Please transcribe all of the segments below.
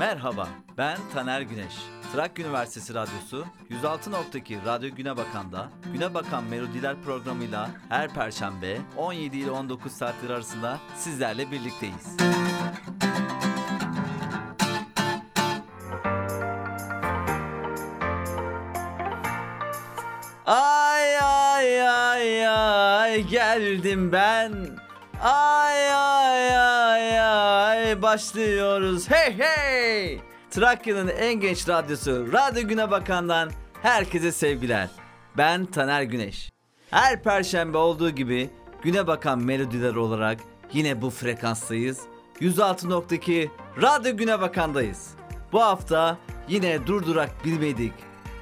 Merhaba, ben Taner Güneş. Trakya Üniversitesi Radyosu 106.2 Radyo Güne Bakan'da Güne Bakan Melodiler programıyla her perşembe 17 ile 19 saatler arasında sizlerle birlikteyiz. Ay ay ay ay geldim ben. Ay ay ay başlıyoruz. Hey hey. Trakya'nın en genç radyosu Radyo Güne Bakan'dan herkese sevgiler. Ben Taner Güneş. Her perşembe olduğu gibi Güne Bakan melodiler olarak yine bu frekanstayız. 106.2 Radyo Güne Bakan'dayız. Bu hafta yine durdurak bilmedik.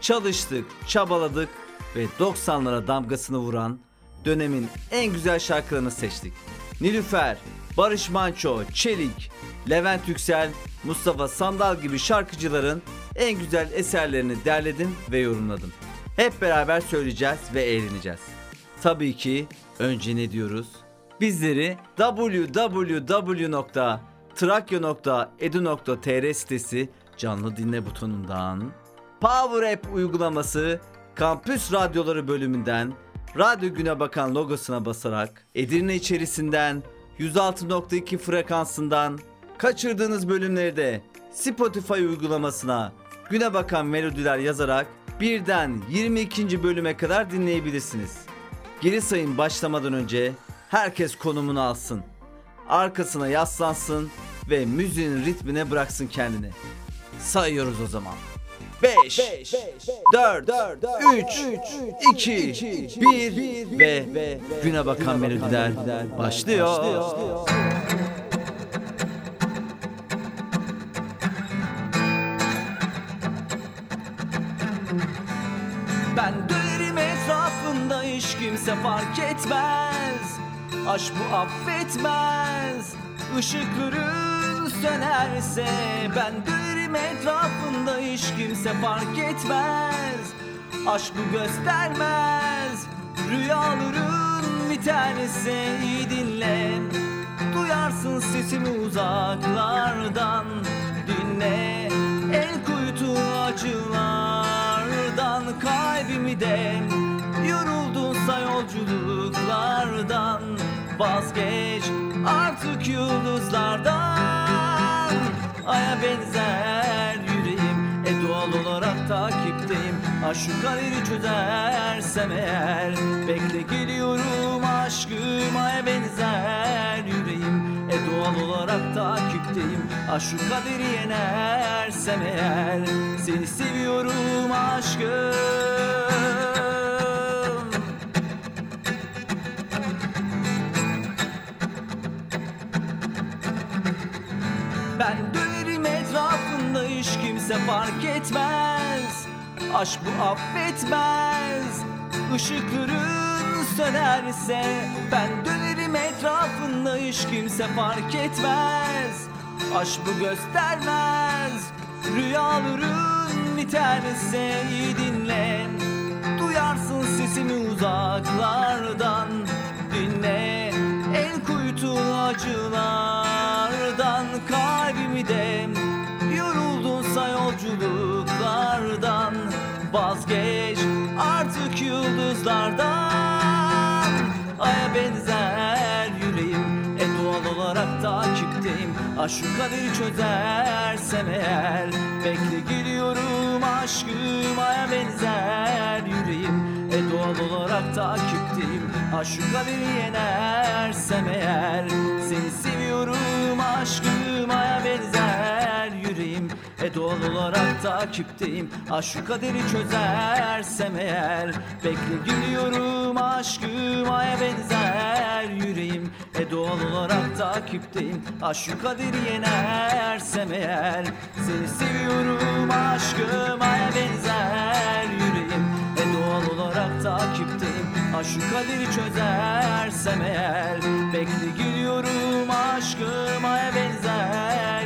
Çalıştık, çabaladık ve 90'lara damgasını vuran dönemin en güzel şarkılarını seçtik. Nilüfer, Barış Manço, Çelik, Levent Yüksel, Mustafa Sandal gibi şarkıcıların en güzel eserlerini derledim ve yorumladım. Hep beraber söyleyeceğiz ve eğleneceğiz. Tabii ki önce ne diyoruz? Bizleri www.trakya.edu.tr sitesi canlı dinle butonundan, Power App uygulaması Kampüs Radyoları bölümünden Radyo Güne Bakan logosuna basarak Edirne içerisinden 106.2 frekansından kaçırdığınız bölümleri de Spotify uygulamasına Güne Bakan Melodiler yazarak birden 22. bölüme kadar dinleyebilirsiniz. Geri sayım başlamadan önce herkes konumunu alsın. Arkasına yaslansın ve müziğin ritmine bıraksın kendini. Sayıyoruz o zaman. 5 4 3 2 1 ve güne bakan melodiler başlıyor. Ben dönerim etrafında hiç kimse fark etmez Aşk bu affetmez Işıkların sönerse Ben dönerim etrafında hiç kimse fark etmez. Aşk bu göstermez. Rüyaların biterse iyi dinle. Duyarsın sesimi uzaklardan. Dinle. El kuytu acılardan. Kalbimi de yoruldunsa yolculuklardan. Vazgeç artık yıldızlardan Aya benzer yüreğim. E doğal olarak takipteyim. Aşk kaderi çözersem eğer Bekle geliyorum aşkım. Aya benzer yüreğim. E doğal olarak takipteyim. Aşk kaderi yenersem eğer Seni seviyorum aşkım. Ben hiç kimse fark etmez. Aşk bu affetmez. Işıkların sönerse Ben dönerim etrafında. Hiç kimse fark etmez. Aşk bu göstermez. Rüyaların biterse iyi dinle. Duyarsın sesimi uzaklardan. Dinle el kuytu acılardan. Kalbimi de yolculuklardan Vazgeç artık yıldızlardan. Aya benzer yüreğim E doğal olarak takipteyim. Aşk kaderi çözersem eğer Bekle geliyorum aşkım. Aya benzer yüreğim E doğal olarak takipteyim. Aşk kaderi yenersem eğer Seni seviyorum aşkım. Aya benzer E doğal olarak takipteyim Aşk kaderi çözersem eğer Bekle geliyorum aşkım Aya benzer yüreğim. E doğal olarak takipteyim Aşk kaderi yenersem eğer Seni seviyorum aşkım Aya benzer yüreğim. E doğal olarak takipteyim Aşk kaderi çözersem eğer Bekle geliyorum aşkım Aya benzer E doğal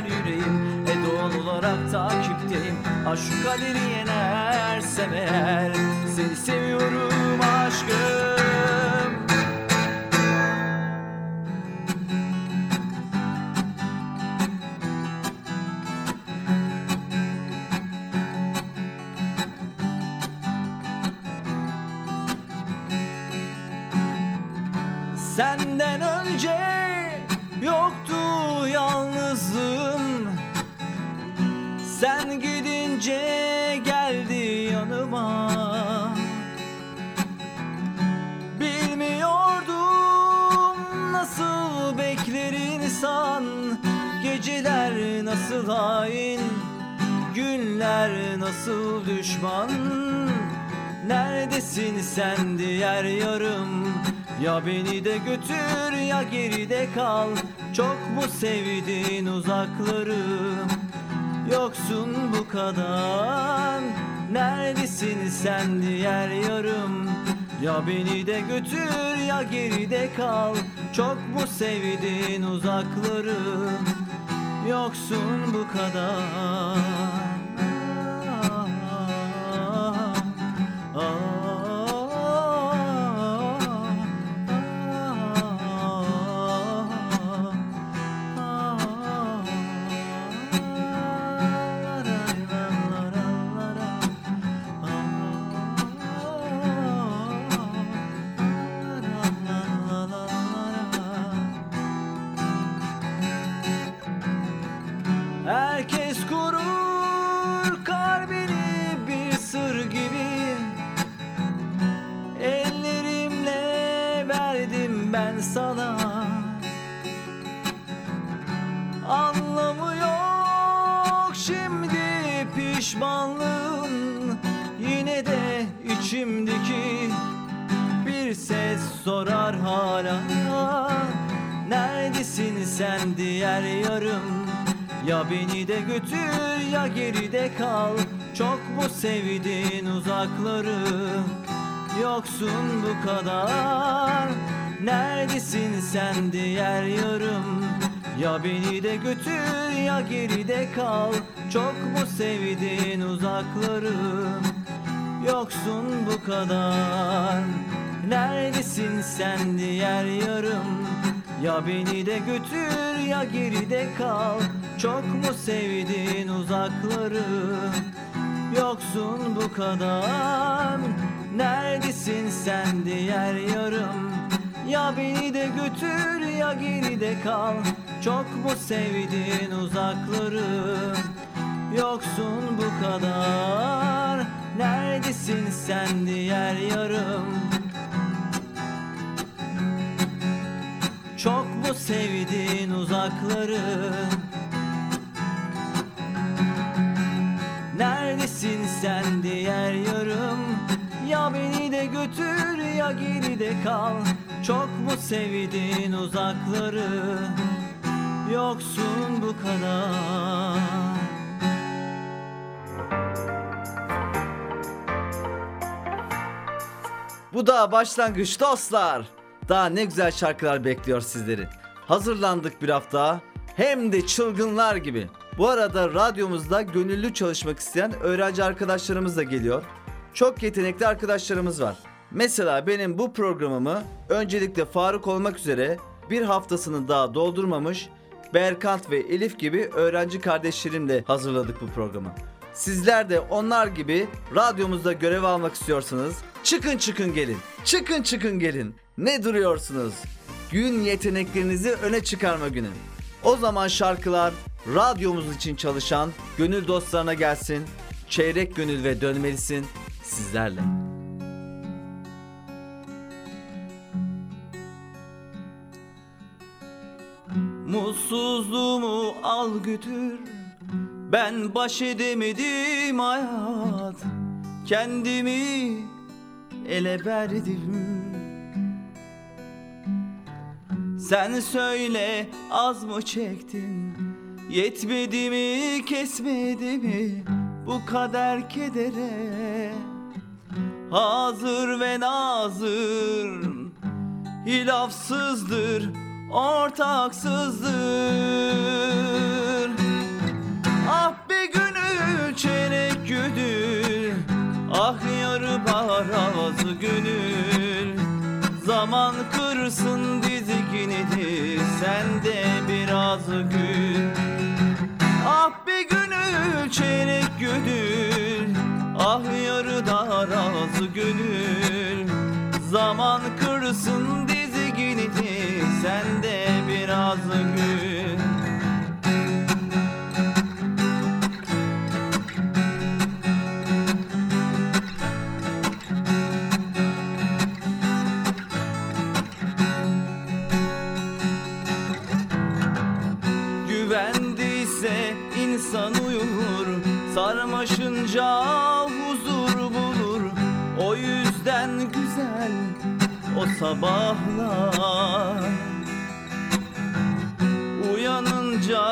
olarak takipteyim. Aşk kaderi yenersem eğer Seni seviyorum gidince geldi yanıma. Bilmiyordum nasıl bekler insan. Geceler nasıl hain Günler nasıl düşman. Neredesin sen diğer yarım? Ya beni de götür ya geride kal. Çok mu sevdin uzakları Yoksun bu kadar. Neredesin sen diğer yarım? Ya beni de götür ya geride kal. Çok mu sevdin uzakları? Yoksun bu kadar. Herkes de içimdeki bir ses sorar hala. Neredesin sen diğer yarım? Ya beni de götür ya geride kal. Çok mu sevdin uzakları? Yoksun bu kadar. Neredesin sen diğer yarım? Ya beni de götür ya geride kal. Çok mu sevdin uzakları Yoksun bu kadar. Neredesin sen diğer yarım? Ya beni de götür ya geride kal. Çok mu sevdin uzakları? Yoksun bu kadar. Neredesin sen diğer yarım? Ya beni de götür ya geride kal. Çok mu sevdin uzakları? Yoksun bu kadar Neredesin sen diğer yarım? Çok mu sevdin uzakları? Neredesin sen diğer yarım? Ya beni de götür ya geride kal. Çok mu sevdin uzakları? Yoksun bu kadar Bu da başlangıç dostlar. Daha ne güzel şarkılar bekliyor sizleri. Hazırlandık bir hafta. Hem de çılgınlar gibi. Bu arada radyomuzda gönüllü çalışmak isteyen öğrenci arkadaşlarımız da geliyor. Çok yetenekli arkadaşlarımız var. Mesela benim bu programımı öncelikle Faruk olmak üzere bir haftasını daha doldurmamış Berkant ve Elif gibi öğrenci kardeşlerimle hazırladık bu programı. Sizler de onlar gibi radyomuzda görev almak istiyorsanız çıkın çıkın gelin. Çıkın çıkın gelin. Ne duruyorsunuz? Gün yeteneklerinizi öne çıkarma günü. O zaman şarkılar radyomuz için çalışan gönül dostlarına gelsin. Çeyrek gönül ve dönmelisin sizlerle. Mutsuzluğumu al götür Ben baş edemedim hayat. Kendimi ele verdim. Sen söyle az mı çektin? Yetmedi mi kesmedi mi? Bu kader kedere. Hazır ve nazır Hilafsızdır ortaksızdır Ah be gönül çeyrek gönül Ah yarı parazı gönül. Zaman kırsın dizginini Sen de biraz gül. Ah be gönül çeyrek gönül Ah yarı darazı gönül. Zaman kırsın dizginini insan sabahlar. Uyanınca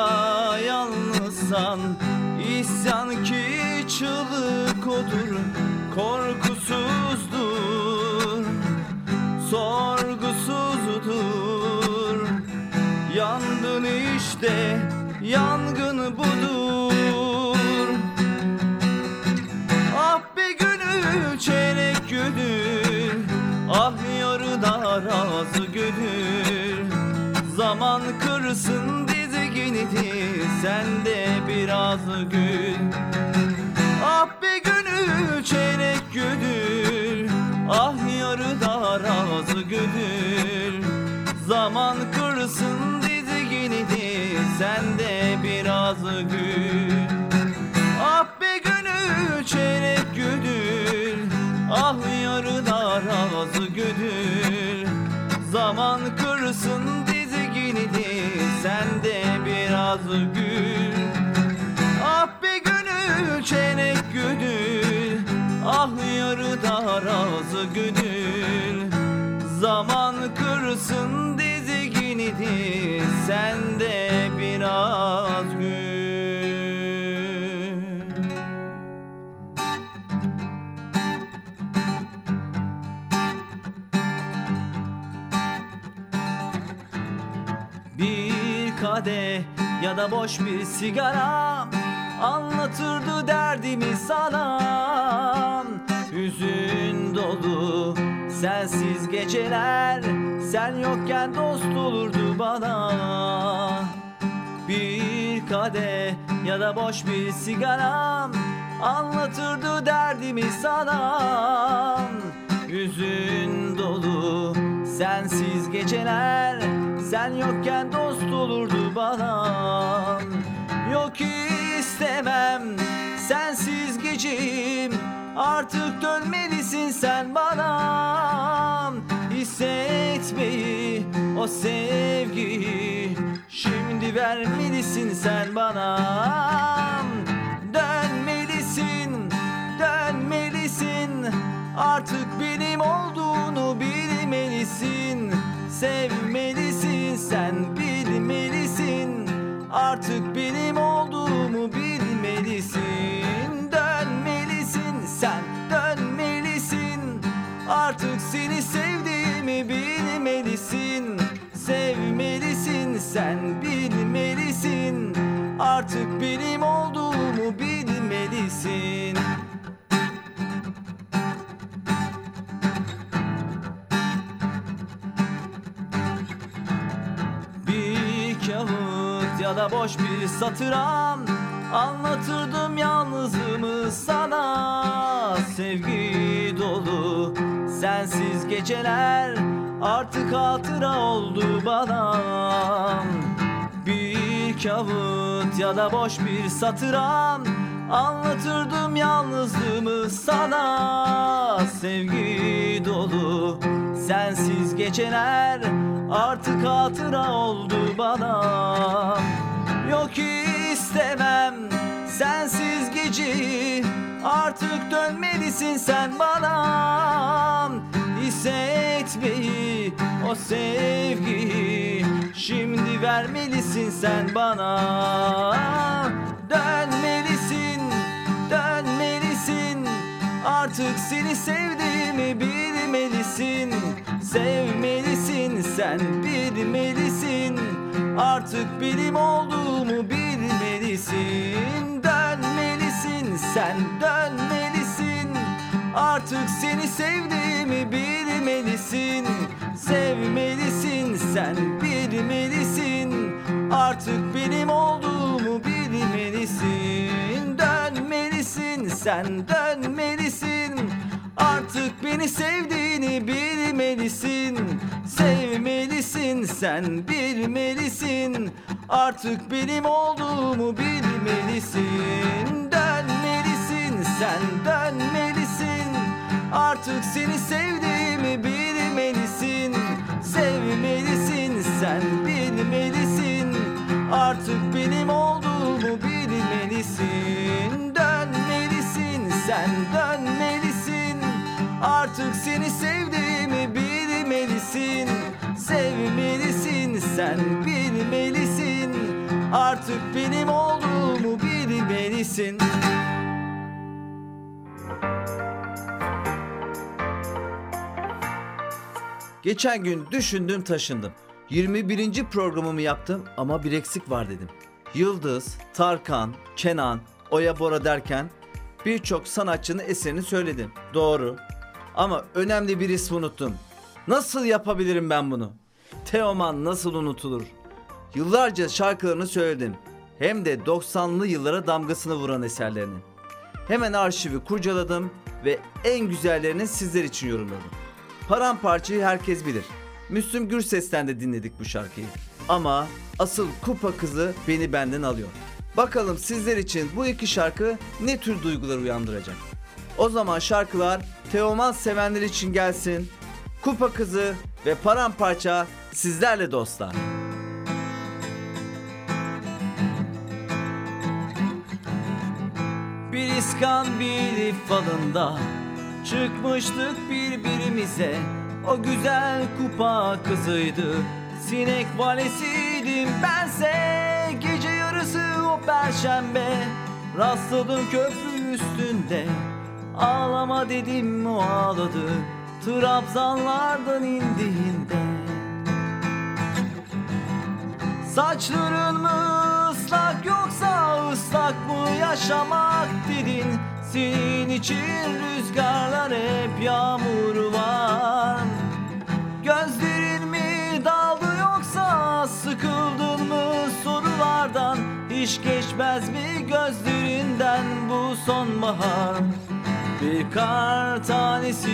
yalnızsan isyan ki çığlık odur Korkusuzdur Sorgusuzdur. Yandın işte yangın budur sen de biraz gül. Ah be gönül çeyrek gönül Ah yarıda razı gönül Zaman kırsın dizgini sen de biraz gül. Ah be gönül çeyrek gönül Ah yarıda razı gönül Zaman kırsın biraz gül. Ah be gönül çeyrek gönül Ah yarıda razı gönül. Zaman kırsın dizgini sen de biraz ya da boş bir sigara Anlatırdı derdimi sana. Hüzün dolu sensiz geceler Sen yokken dost olurdu bana. Bir kadeh ya da boş bir sigara Anlatırdı derdimi sana. Hüzün dolu sensiz geceler Sen yokken dost olurdu bana. Yok istemem sensiz geceyim. Artık dönmelisin sen bana. Hissetmeyi o sevgiyi Şimdi vermelisin sen bana. Dönmelisin, Artık benim olduğunu bilmelisin. Sevmelisin sen bilmelisin. Artık benim olduğumu bilmelisin. Dönmelisin sen dönmelisin. Artık seni sevdiğimi bilmelisin. Sevmelisin sen bilmelisin. Artık benim olduğumu bilmelisin da boş bir satıram Anlatırdım yalnızlığımı sana. Sevgi dolu sensiz geceler Artık hatıra oldu bana. Bir kağıt ya da boş bir satıram Anlatırdım yalnızlığımı sana. Sevgi dolu sensiz geceler Artık hatıra oldu bana Yok istemem. Sensiz geceyi Artık dönmelisin sen bana. Hissetmeyi o sevgiyi Şimdi vermelisin sen bana. Dönmelisin, dönmelisin. Artık seni sevdiğimi bilmelisin. Sevmelisin sen bilmelisin Artık benim olduğumu bilmelisin. Dönmelisin sen dönmelisin. Artık seni sevdiğimi bilmelisin. Sevmelisin sen bilmelisin. Artık benim olduğumu bilmelisin. Dönmelisin sen dönmelisin Artık beni sevdiğini bilmelisin. Sevmelisin sen bilmelisin. Artık benim olduğumu bilmelisin. Dönmelisin sen dönmelisin. Artık seni sevdiğimi bilmelisin. Sevmelisin sen bilmelisin. Artık benim olduğumu bilmelisin. Sen dönmelisin Artık seni sevdiğimi bilmelisin Sevmelisin sen bilmelisin Artık benim olduğumu bilmelisin Geçen gün düşündüm taşındım. 21. programımı yaptım ama bir eksik var dedim. Yıldız, Tarkan, Kenan, Oya Bora derken birçok sanatçının eserini söyledim. Doğru. Ama önemli bir ismi unuttum. Nasıl yapabilirim ben bunu? Teoman nasıl unutulur? Yıllarca şarkılarını söyledim. Hem de 90'lı yıllara damgasını vuran eserlerini. Hemen arşivi kurcaladım ve en güzellerini sizler için yorumladım. Paramparçayı herkes bilir. Müslüm Gürses'ten de dinledik bu şarkıyı. Ama asıl kupa kızı beni benden alıyor. Bakalım sizler için bu iki şarkı ne tür duygular uyandıracak? O zaman şarkılar Teoman sevenler için gelsin. Kupa kızı ve paramparça sizlerle dostlar. Bir iskambil falında Çıkmıştık birbirimize O güzel kupa kızıydı Sinek valesiydim bense Gece yarısı o perşembe Rastladım köprü üstünde Ağlama dedim o ağladı. Trabzanlardan indiğinde. Saçların mı ıslak yoksa ıslak mı yaşamak dedin? Senin için rüzgarlar hep yağmur var. Gözlerin mi daldı yoksa sıkıldın mı sorulardan? Hiç geçmez mi gözlerinden bu sonbahar Bir kar tanesi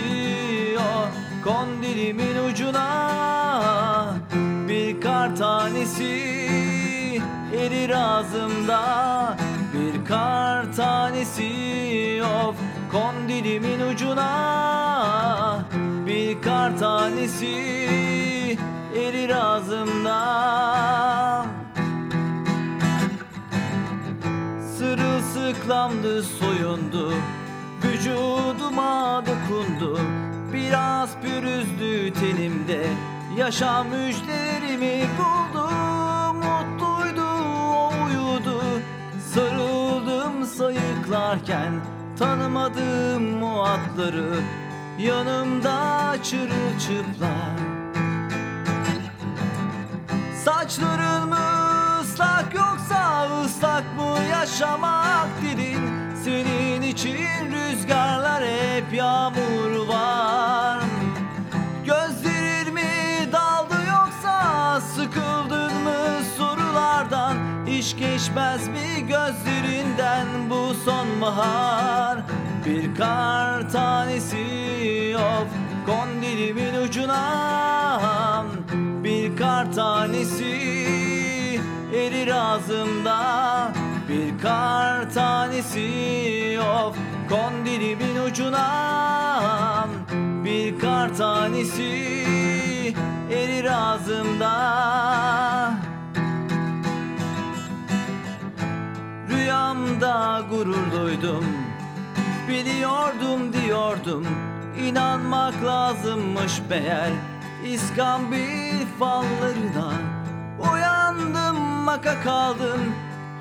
o kondilimin ucuna. Bir kar tanesi erir ağzımda Bir kar tanesi of kondilimin ucuna. Bir kar tanesi erir ağzımda Sırılsıklamdı soyundu Vücuduma dokundu. Biraz pürüzdü tenimde Yaşam müjdelerimi buldu Mutluydu o uyudu. Sarıldım sayıklarken Tanımadığım o Yanımda çırılçıplak. Saçların mı ıslak yoksa ıslak mı yaşamak dedin Senin için rüzgarlar hep yağmur var. Gözlerin mi daldı yoksa sıkıldın mı sorulardan? Hiç geçmez mi gözlerinden bu sonbahar? Bir kar tanesi of kondilimin ucuna. Bir kar tanesi erir ağzımda Bir kar tanesi of kondilimin ucuna. Bir kar tanesi erir ağzımda. Rüyamda gurur duydum Biliyordum diyordum. İnanmak lazımmış meğer İskambil fallarına. Uyandım maka kaldım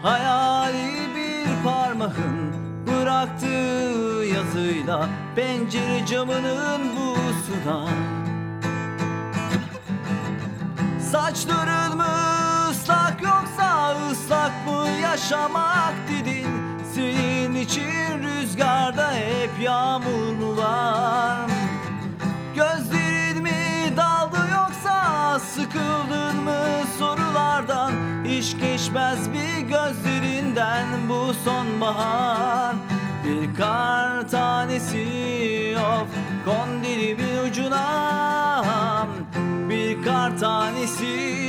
Hayali bir parmağın Bıraktığı yazıyla Pencere camının busuna Saçların mı ıslak yoksa ıslak mı yaşamak dedin? Senin için rüzgarda hep yağmur mu var. Gözlerin sıkıldın mı sorulardan? Hiç geçmez bir gözlerinden bu sonbahar? Bir kar tanesi of kondilimin ucuna. Bir kar tanesi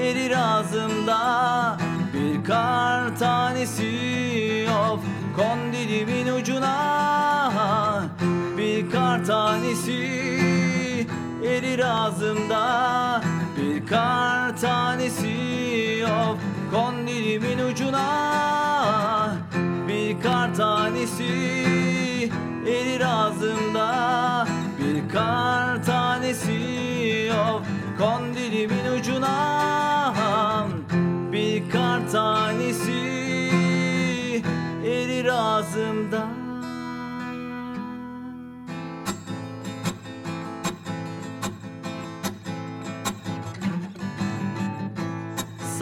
erir ağzımda. Bir kar tanesi of kondilimin ucuna. Bir kar tanesi erir ağzımda Bir kar tanesi of kondilimin ucuna. Bir kar tanesi erir ağzımda Bir kar tanesi yok kondilimin ucuna. Bir kar tanesi erir ağzımda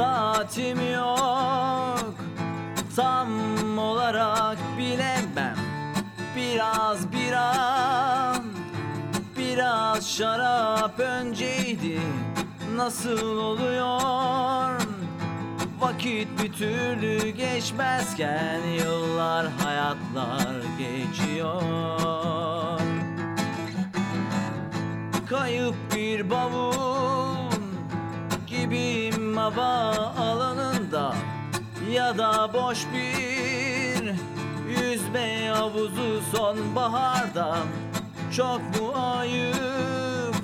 Saatim yok. Tam olarak bilemem. Biraz biraz Biraz şarap önceydi. Nasıl oluyor? Vakit bir türlü geçmezken Yıllar hayatlar geçiyor. Kayıp bir bavul gibiyim hava alanında Ya da boş bir yüzme havuzu sonbaharda Çok mu ayıp?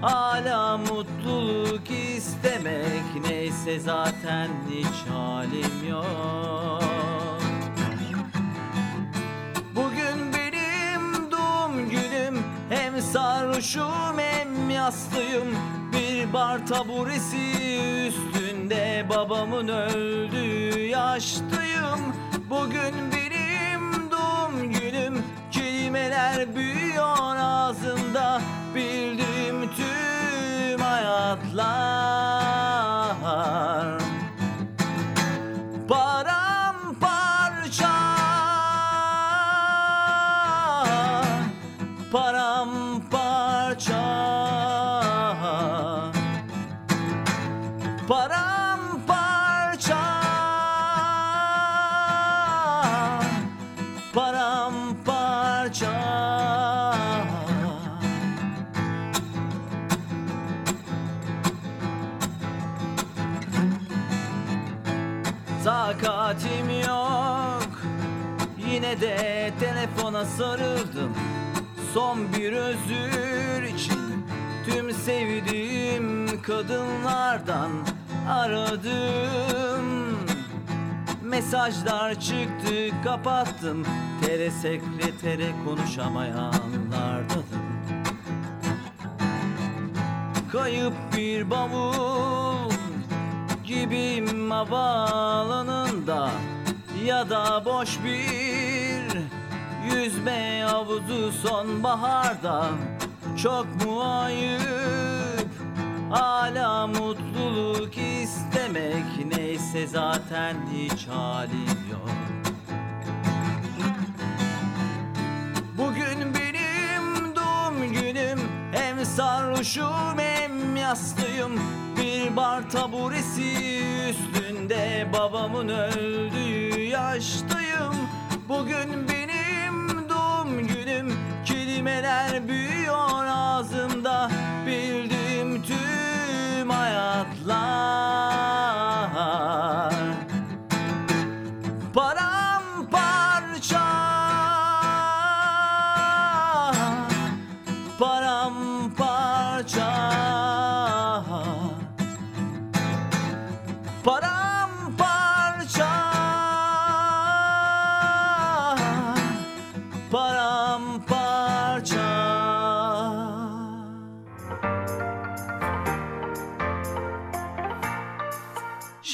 Hala mutluluk istemek Neyse zaten hiç halim yok. Bugün benim doğum günüm Hem sarhoşum hem yaslıyım. Bir bar taburesi üstünde Babamın öldüğü yaştayım Bugün benim doğum günüm Kelimeler büyüyor ağzımda. Bildiğim tüm hayatlar. Paramparça Yine de telefona sarıldım. Son bir özür için Tüm sevdiğim kadınlardan aradım. Mesajlar çıktı kapattım. Tele sekretere konuşamayanlardanım. Kayıp bir bavul gibiyim havaalanında Ya da boş bir yüzme havuzu sonbaharda Çok mu ayıp? Hala mutluluk istemek Neyse zaten hiç halim yok. Bugün benim doğum günüm Hem sarhoşum hem yaslıyım Bir bar taburesi üstünde Babamın öldüğü yaştayım. Bugün benim doğum günüm Kelimeler büyüyor ağzımda. Bildiğim tüm hayatlar. Paramparça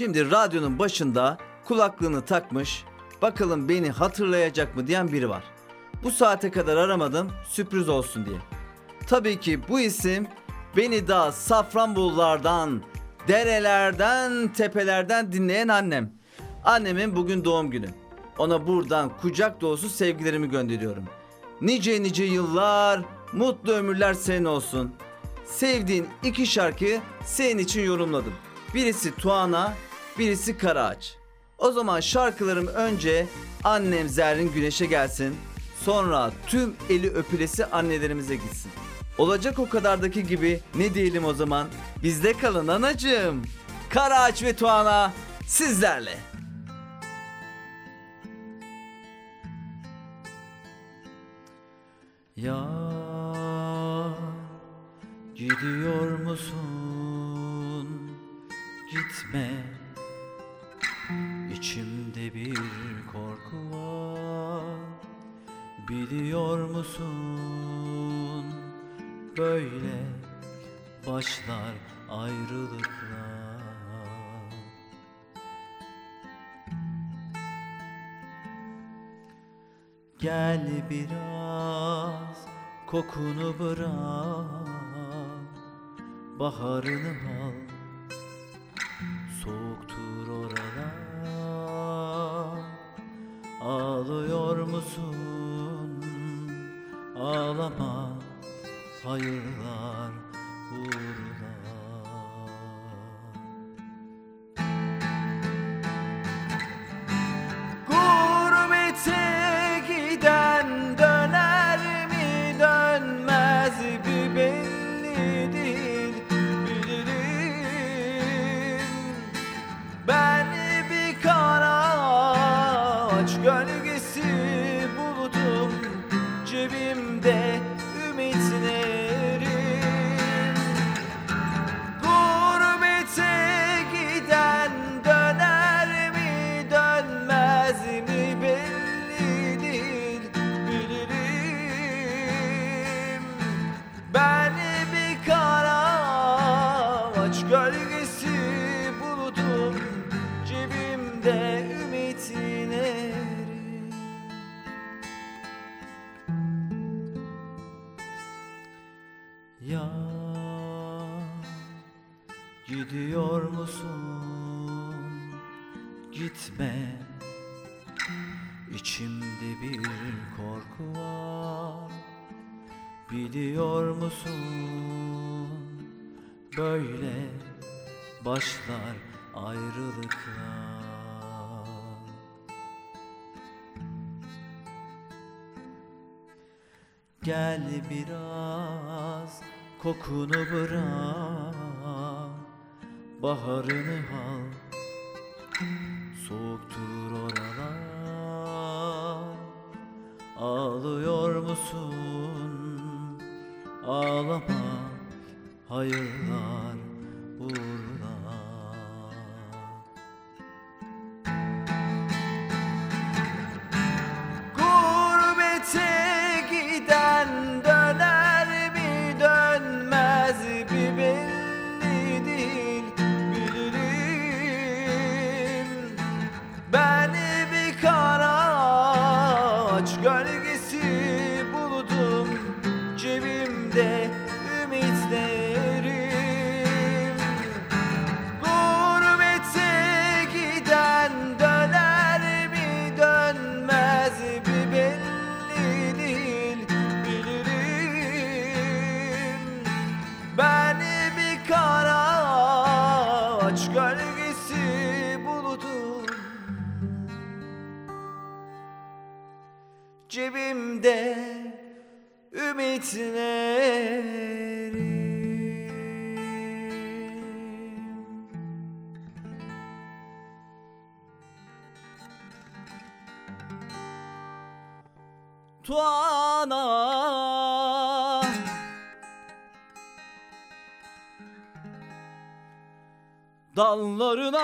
Şimdi radyonun başında kulaklığını takmış, bakalım beni hatırlayacak mı diyen biri var. Bu saate kadar aramadım, sürpriz olsun diye. Tabii ki bu isim beni daha Safranbolulardan, derelerden, tepelerden dinleyen annem. Annemin bugün doğum günü. Ona buradan kucak dolusu sevgilerimi gönderiyorum. Nice nice yıllar, mutlu ömürler senin olsun. Sevdiğin iki şarkıyı senin için yorumladım. Birisi Tuana, birisi Karaağaç. O zaman şarkılarım önce annem Zerrin Güneş'e gelsin. Sonra tüm eli öpülesi annelerimize gitsin. Olacak o kadardaki gibi ne diyelim o zaman? Bizde kalın anacığım. Karaağaç ve Tuana sizlerle. Ya gidiyor musun? Gitme. İçimde bir korku var. Biliyor musun? Böyle başlar ayrılıklar. Gel biraz kokunu bırak. Baharını al. Soğuktur orası Ağlıyor musun? Ağlama hayırlar uğruna Gidiyor musun? Böyle başlar ayrılıklar Gel biraz kokunu bırak Baharını al Soğuktur oralar Ağlıyor musun? ağlama hayırlar.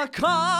come.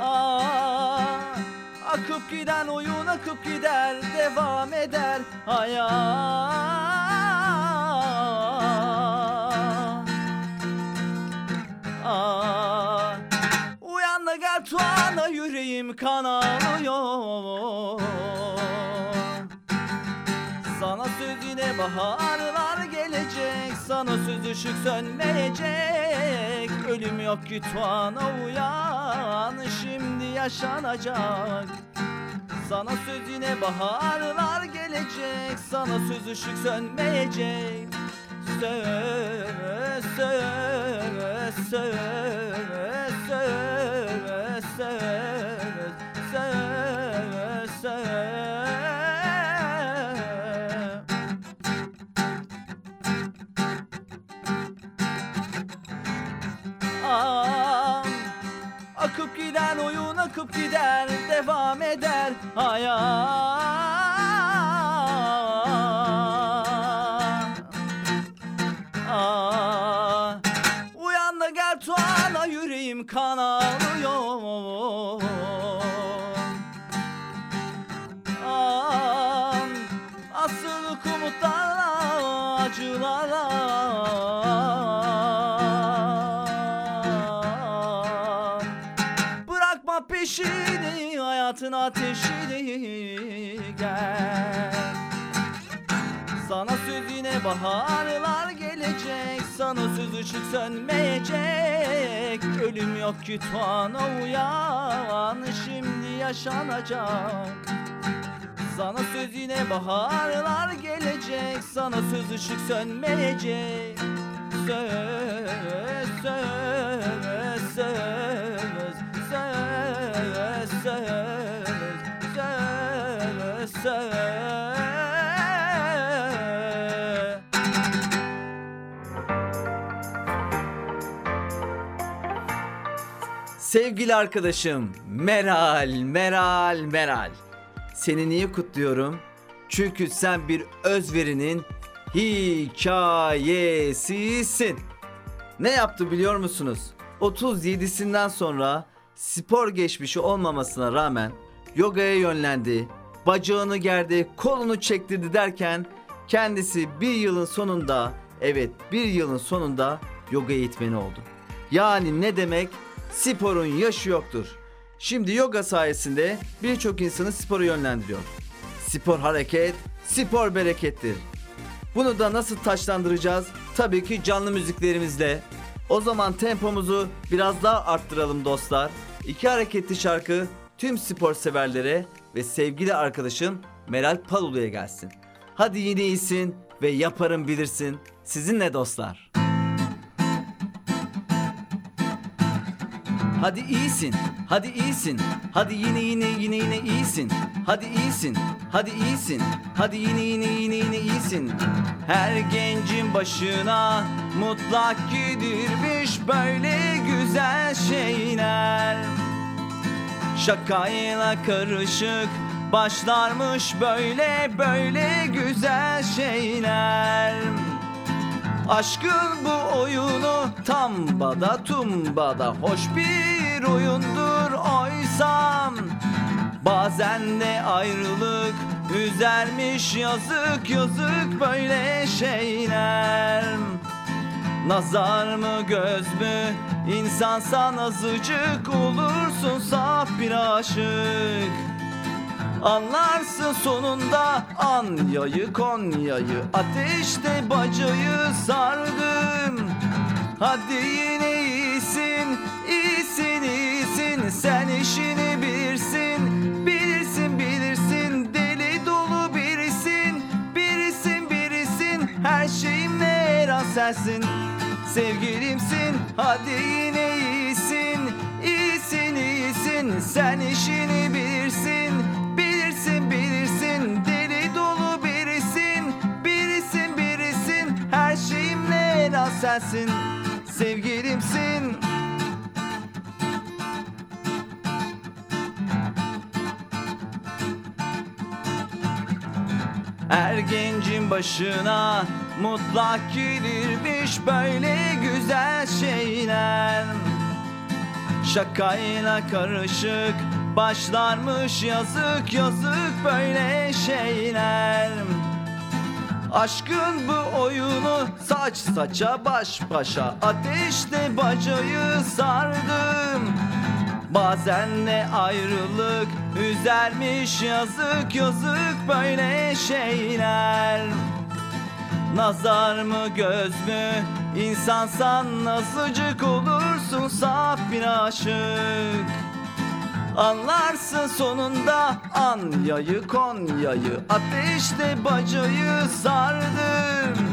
Aa, Akıp giden oyun akıp gider devam eder hayat. Aa, Uyan da gel tuana yüreğim kan ağlıyor Sana söz yine baharlar gelecek Sana söz ışık sönmeyecek. Ölüm yok ki tuana uyan. Şimdi yaşanacak. Sana söz yine baharlar gelecek. Sana söz ışık sönmeyecek. Söz, söz, söz, söz, söz, söz, söz. Akıp gider devam eder hayat. Aa, Uyan da gel tuana yüreğim kan ateşini gel. Sana söz yine baharlar gelecek Sana söz ışık sönmeyecek. Ölüm yok ki tuana uyan Şimdi yaşanacak. Sana söz yine baharlar gelecek Sana söz ışık sönmeyecek. Söz, söz, söz, söz, söz, söz. Sevgili arkadaşım Meral, Meral, Meral. Seni niye kutluyorum? Çünkü sen bir özverinin hikayesisin. Ne yaptı biliyor musunuz? 37'sinden sonra spor geçmişi olmamasına rağmen yogaya yönlendi, bacağını gerdi, kolunu çektirdi derken kendisi bir yılın sonunda, evet bir yılın sonunda yoga eğitmeni oldu. Yani ne demek? Sporun yaşı yoktur. Şimdi yoga sayesinde birçok insanı spora yönlendiriyor. Spor hareket, spor berekettir. Bunu da nasıl taşlandıracağız? Tabii ki canlı müziklerimizle. O zaman tempomuzu biraz daha arttıralım dostlar. İki hareketli şarkı tüm spor severlere ve sevgili arkadaşım Meral Palulu'ya gelsin. Hadi yine iyisin ve yaparım bilirsin. Sizinle dostlar. Hadi iyisin, hadi iyisin, hadi yine yine yine yine iyisin, hadi iyisin, hadi iyisin, hadi yine yine yine yine iyisin. Her gencin başına mutlak gidirmiş böyle güzel şeyler. Şakayla karışık başlarmış böyle böyle güzel şeyler. Aşkın bu oyunu tam bada tumbada hoş bir oyundur oysam Bazen de ayrılık üzermiş yazık yazık böyle şeyler Nazar mı göz mü insansan azıcık olursun saf bir aşık. Anlarsın sonunda Anya'yı Konya'yı Ateşte bacayı sardım. Hadi yine iyisin iyisin iyisin. Sen işini bilirsin Bilirsin bilirsin. Deli dolu birisin Birisin birisin. Her şeyimle her an sensin Sevgilimsin Hadi yine iyisin. İyisin iyisin Sen işini bilirsin. Bilirsin bilirsin Deli dolu birisin. Birisin birisin Her şeyimle en az sensin. Sevgilimsin. Her gencin başına Mutlak gelirmiş böyle güzel şeyler. Şakayla karışık başlarmış yazık yazık böyle şeyler. Aşkın bu oyunu saç saça baş başa Ateşte bacayı sardım. Bazen de ayrılık üzermiş yazık yazık böyle şeyler Nazar mı göz mü? İnsansan nasılcık olursun saf bir aşık. Anlarsın sonunda Anya'yı Konya'yı Ateşte bacayı sardım.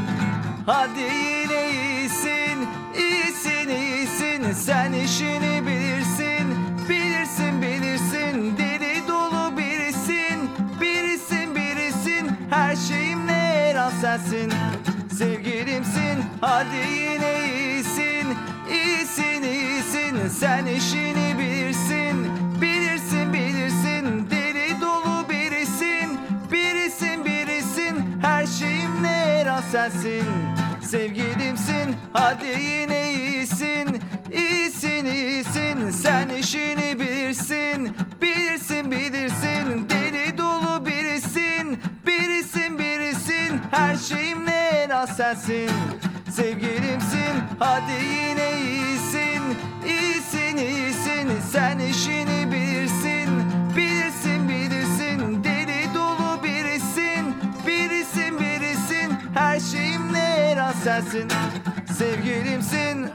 Hadi yine iyisin iyisin iyisin. Sen işini bilirsin Bilirsin bilirsin. Deli dolu birisin Birisin birisin. Her şeyimle her an sensin Sevgilimsin. Hadi yine iyisin iyisin iyisin. Sen işini bilirsin Bilirsin bilirsin. Deli dolu birisin Birisin birisin. Her şeyimle her an sensin Sevgilimsin. Hadi yine iyisin İyisin iyisin. Sen işini bilirsin Bilirsin bilirsin. Deli Her şeyimle her an sensin. Sevgilimsin Hadi yine iyisin. İyisin iyisin Sen işini bilirsin. Bilirsin bilirsin Deli dolu birisin. Birisin birisin Her şeyimle her an sensin. Sevgilimsin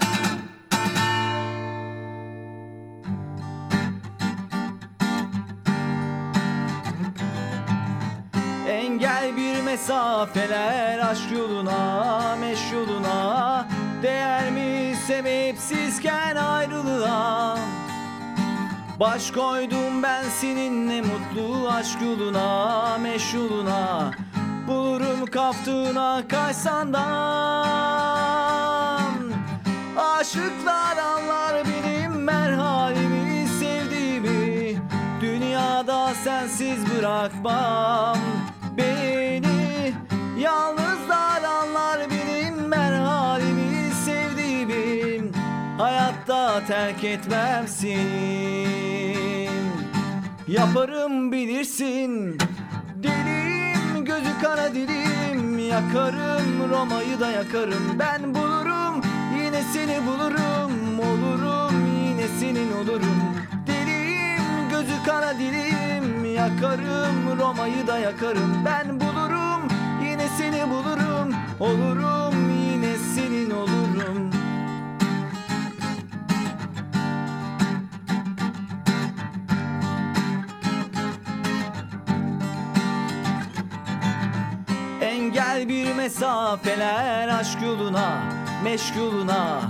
Engel bir mesafeler aşk yoluna, meş yoluna. Değer mi sebepsizken ayrılığa? Baş koydum ben seninle mutlu aşk yoluna, meş yoluna. Bulurum kaftığına kaysandan Aşıklar anlar benim merhalimi sevdiğimi. Dünyada sensiz bırakmam Hayatta terk etmem seni Yaparım bilirsin. Dilim gözü kara dilim. Yakarım Roma'yı da yakarım. Ben bulurum yine seni bulurum. Olurum yine senin olurum. Dilim gözü kara dilim. Yakarım Roma'yı da yakarım. Ben bulurum yine seni bulurum. Olurum yine senin olurum mesafeler aşk yoluna, meşk yoluna.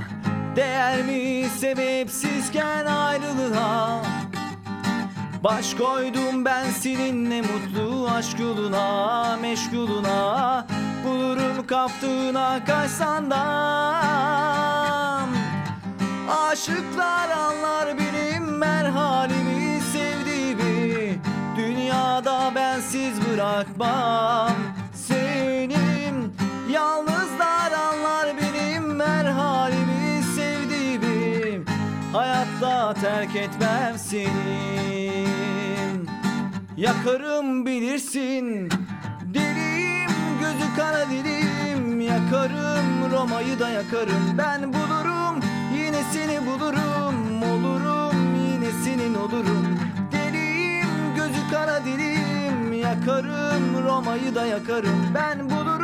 Değer mi sebepsizken ayrılığa? Baş koydum ben seninle mutlu aşk yoluna, meşk yoluna. Bulurum kaftığına kaçsandan Aşıklar anlar benim merhalimi sevdiğimi. Dünyada bensiz bırakmam Yalnızlar anlar benim merhalimi sevdiğimi Hayatta terk etmem seni Yakarım bilirsin Dilim gözü kara dilim. Yakarım Roma'yı da yakarım. Ben bulurum yine seni bulurum. Olurum yine senin olurum. Dilim gözü kara dilim. Yakarım Roma'yı da yakarım. Ben bulurum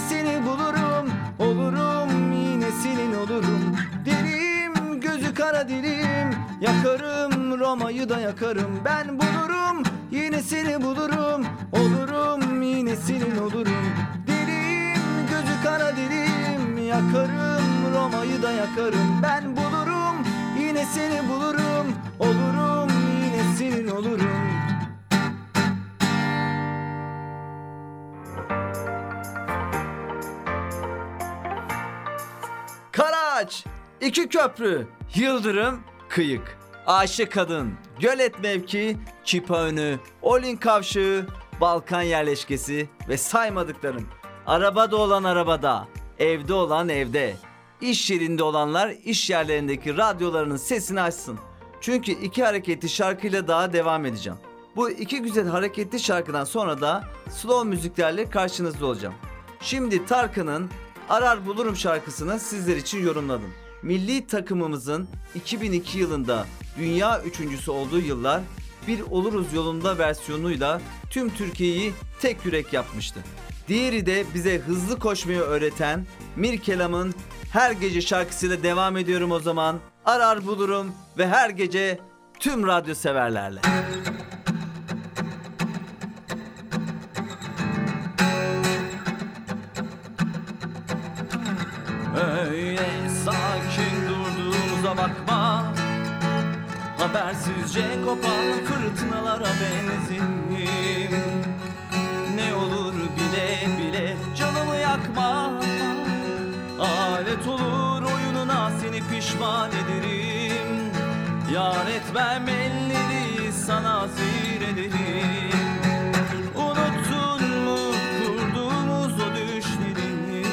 seni bulurum. Olurum yine senin olurum. Dilim gözü kara dilim. Yakarım Roma'yı da yakarım. Ben bulurum yine seni bulurum. Olurum yine senin olurum. Dilim gözü kara dilim. Yakarım Roma'yı da yakarım. Ben bulurum yine seni bulurum. Olurum yine senin olurum Karaağaç, iki köprü, Yıldırım, Kıyık, Aşık Kadın, Gölet Mevki, Çipa Önü, Olin Kavşağı, Balkan Yerleşkesi ve saymadıklarım. Arabada olan arabada, evde olan evde. İş yerinde olanlar iş yerlerindeki radyolarının sesini açsın. Çünkü iki hareketli şarkıyla daha devam edeceğim. Bu iki güzel hareketli şarkıdan sonra da slow müziklerle karşınızda olacağım. Şimdi Tarkan'ın Arar Bulurum şarkısını sizler için yorumladım. Milli takımımızın 2002 yılında dünya üçüncüsü olduğu yıllar bir oluruz yolunda versiyonuyla tüm Türkiye'yi tek yürek yapmıştı. Diğeri de bize hızlı koşmayı öğreten Mirkelam'ın Her Gece şarkısıyla devam ediyorum o zaman. Arar bulurum ve her gece tüm radyo severlerle. Habersizce kopan fırtınalara benzerim Ne olur bile bile canımı yakma. Alet olur oyununa seni pişman ederim. Yar etmem elleri sana zir ederim. Unuttun mu kurduğumuz o düşleri?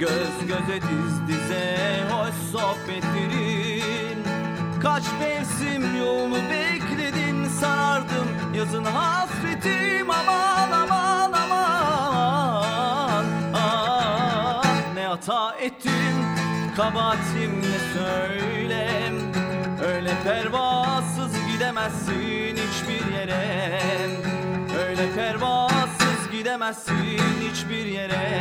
Göz göze diz dize hoş sohbetlerin Kaç mevsim yolunu bekledin sarardım Yazın hasretim. Aman aman aman ah, Ne hata ettim kabahatim ne söylem Öyle pervasız gidemezsin hiçbir yere. Öyle pervasız gidemezsin hiçbir yere.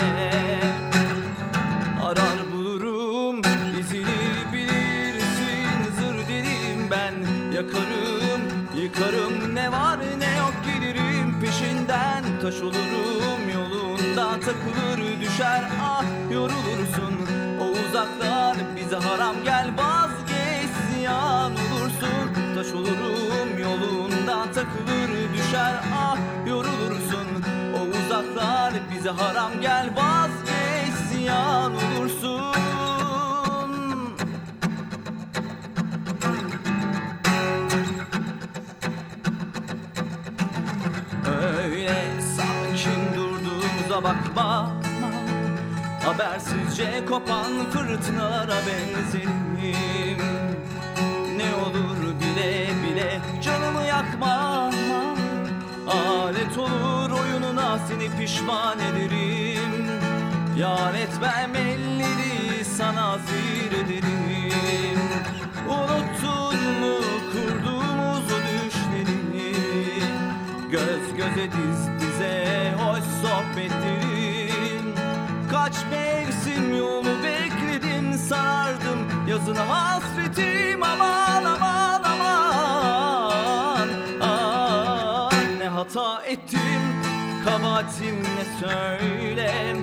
Arar bulurum izini yakarım yıkarım. Ne var ne yok gelirim peşinden. Taş olurum yolunda takılır düşer. Ah yorulursun. O uzaklar bize haram gel vazgeç. Ziyan olursun. Taş olurum yolunda takılır düşer. Ah yorulursun. O uzaklar bize haram gel vazgeç. Ziyan olursun Öyle sakin durduğumuza bakma. Habersizce kopan fırtınalara benzerim. Ne olur bile bile canımı yakma. Alet olur oyununa seni pişman ederim. Yar etmem elleri sana zir ederim. Unuttun diz dize hoş sohbetlerin Kaç mevsim yolu bekledim sarardım Yazın hasretim aman aman aman ah, Ne hata ettim kabahatim ne söylem.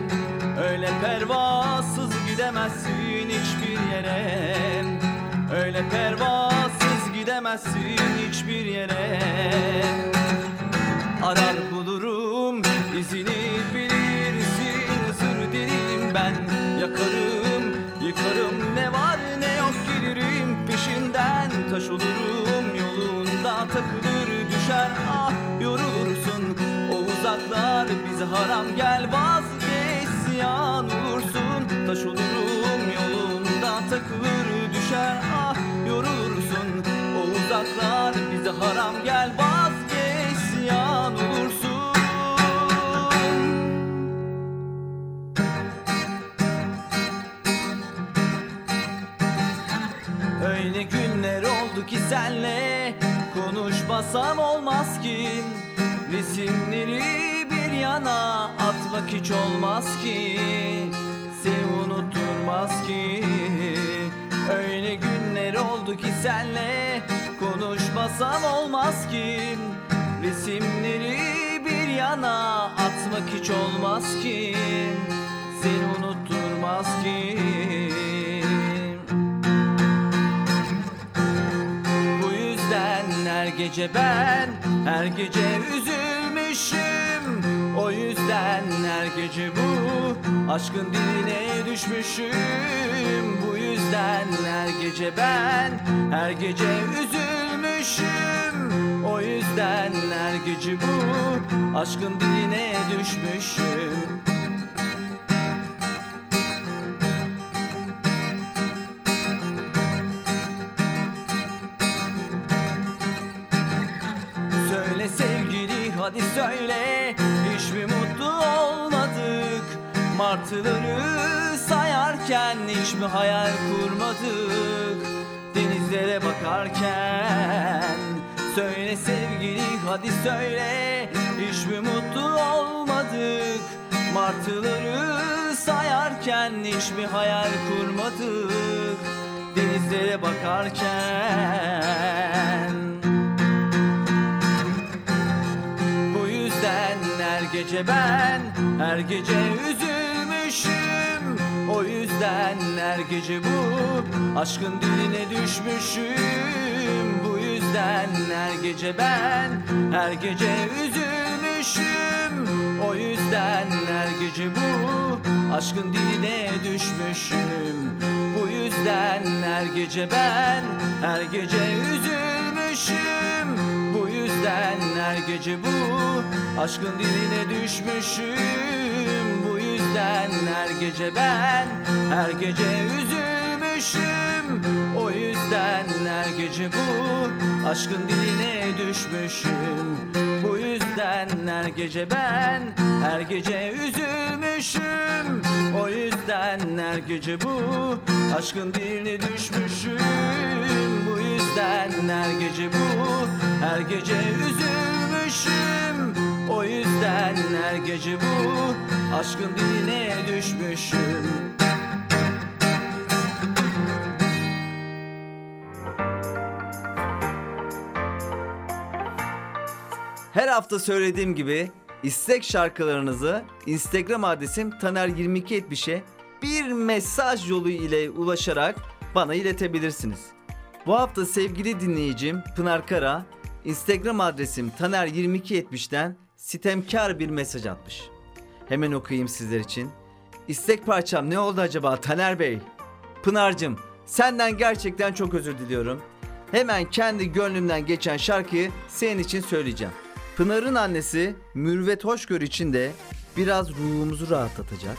Öyle pervasız gidemezsin hiçbir yere. Öyle pervasız gidemezsin hiçbir yere Arar bulurum. İzini bilirsin Sır derim ben. Yakarım yıkarım Ne var ne yok gelirim. Peşinden Taş olurum yolunda takılır düşer. Ah yorulursun O uzaklar bize haram. Gel vazgeç ziyan olursun. Taş olurum yolunda takılır düşer. Ah yorulursun O uzaklar bize haram. Gel vazgeç Konuşmasam olmaz ki. Resimleri bir yana Atmak hiç olmaz ki. Seni unutturmaz ki. Öyle günler oldu ki senle Konuşmasam olmaz ki. Resimleri bir yana Atmak hiç olmaz ki. Seni unutturmaz ki gece ben her gece üzülmüşüm. O yüzden her gece bu aşkın diline düşmüşüm. Bu yüzden her gece ben her gece üzülmüşüm. O yüzden her gece bu aşkın diline düşmüşüm hadi söyle Hiç mi mutlu olmadık? Martıları sayarken Hiç mi hayal kurmadık? Denizlere bakarken Söyle sevgili hadi söyle Hiç mi mutlu olmadık? Martıları sayarken Hiç mi hayal kurmadık? Denizlere bakarken gece ben Her gece üzülmüşüm. O yüzden her gece bu Aşkın diline düşmüşüm. Bu yüzden her gece ben Her gece üzülmüşüm. O yüzden her gece bu Aşkın diline düşmüşüm. Bu yüzden her gece ben Her gece üzülmüşüm yüzden gece bu Aşkın diline düşmüşüm. Bu yüzden her gece ben Her gece üzülmüşüm O yüzden her gece bu Aşkın diline düşmüşüm. Bu yüzden her gece ben Her gece üzülmüşüm. O yüzden her gece bu Aşkın diline düşmüşüm. Bu yüzden her gece bu Her gece üzülmüşüm. O yüzden her gece bu Aşkın diline düşmüşüm Her hafta söylediğim gibi istek şarkılarınızı Instagram adresim taner2270'e bir mesaj yolu ile ulaşarak bana iletebilirsiniz. Bu hafta sevgili dinleyicim Pınar Kara Instagram adresim taner2270'ten sitemkar bir mesaj atmış. Hemen okuyayım sizler için. İstek parçam ne oldu acaba Taner Bey? Pınar'cığım senden gerçekten çok özür diliyorum. Hemen kendi gönlümden geçen şarkıyı senin için söyleyeceğim. Pınar'ın annesi Mürvet Hoşgör için de biraz ruhumuzu rahatlatacak,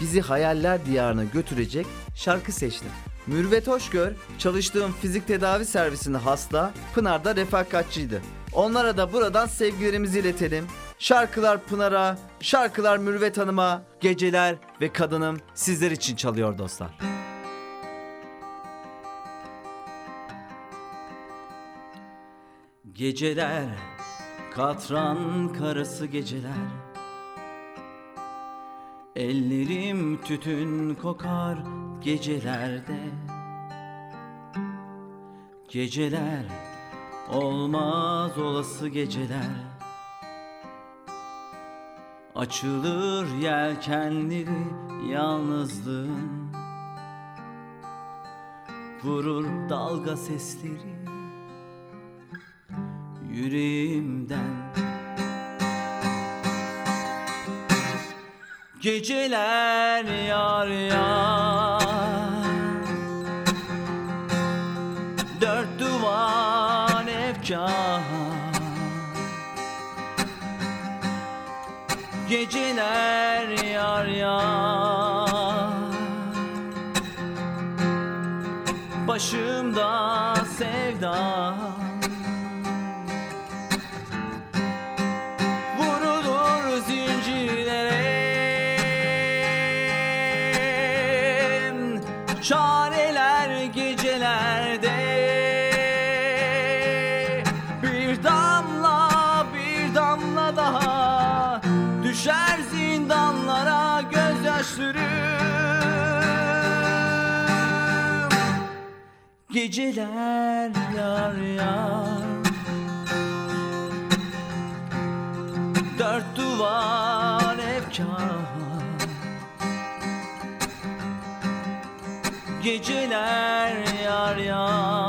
bizi hayaller diyarına götürecek şarkı seçtim. Mürvet Hoşgör çalıştığım fizik tedavi servisinde hasta, Pınar'da refakatçiydi. Onlara da buradan sevgilerimizi iletelim. Şarkılar Pınar'a, şarkılar Mürvet Hanım'a, geceler ve kadınım sizler için çalıyor dostlar. Geceler, katran karası geceler. Ellerim tütün kokar gecelerde. Geceler, olmaz olası geceler. Açılır yelkenleri yalnızlığın. Vurur dalga sesleri yüreğimden. Geceler yar yar. Dört duvar efkar. Geceler yar yar. Başımda sevda Geceler yar yar. Dört duvar efkar Geceler yar yar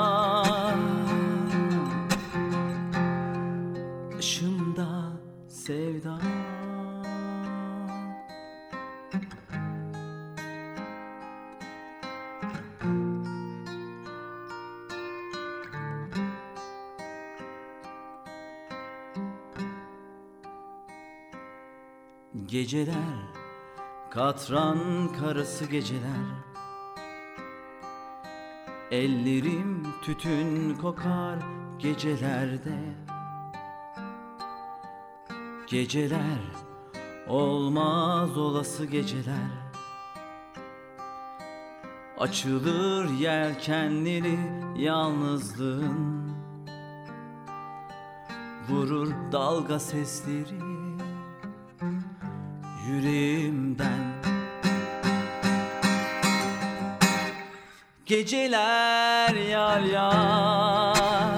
Geceler, katran karası geceler. Ellerim tütün kokar gecelerde. Geceler olmaz olası geceler. Açılır yelkenleri yalnızlığın. Vurur dalga sesleri yüreğimden. Geceler yar yar.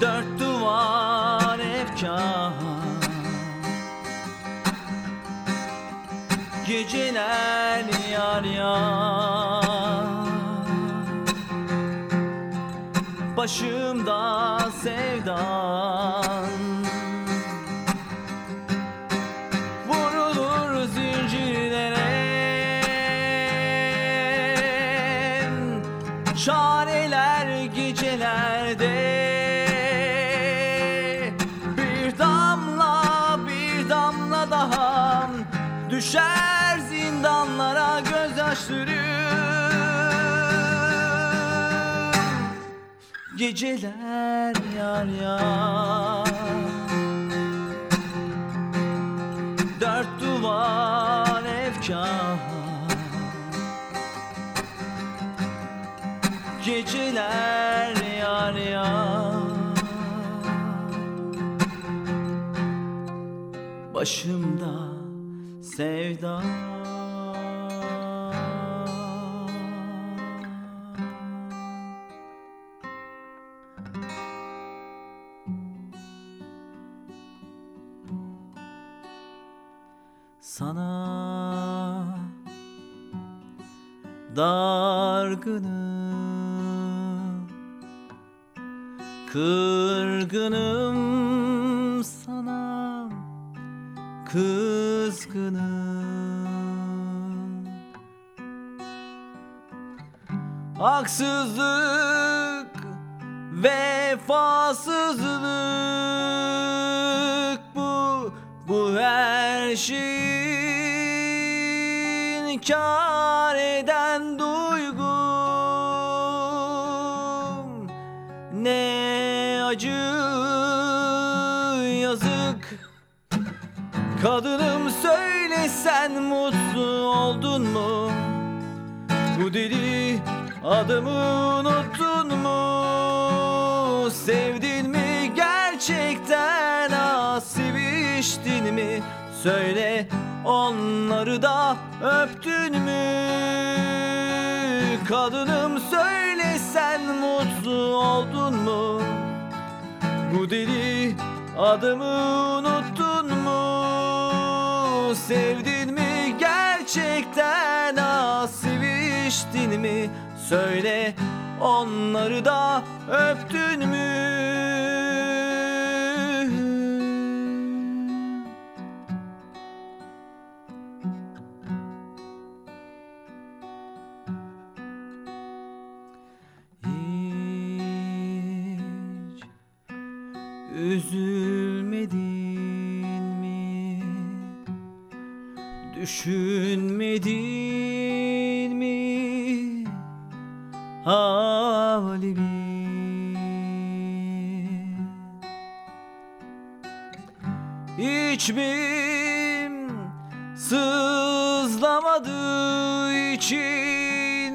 Dört duvar efkar. Geceler yar yar. Başımda sevdan Çareler gecelerde. Bir damla bir damla daha Düşer zindanlara gözyaşlarım Geceler yar yar. Dört duvar efkar Geceler yar yar. Başımda sevda Kırgınım sana kızgınım. Haksızlık Vefasızlık bu Bu her şeyin kar Kadınım söyle sen mutlu oldun mu? Bu deli adamı unuttun mu? Sevdin mi gerçekten ah seviştin mi? Söyle onları da öptün mü? Kadınım söyle sen mutlu oldun mu? Bu deli adamı unuttun mu? Sevdin mi gerçekten ah seviştin mi? Söyle onları da öptün mü? Düşünmedin mi halimi? İçmim sızlamadığı için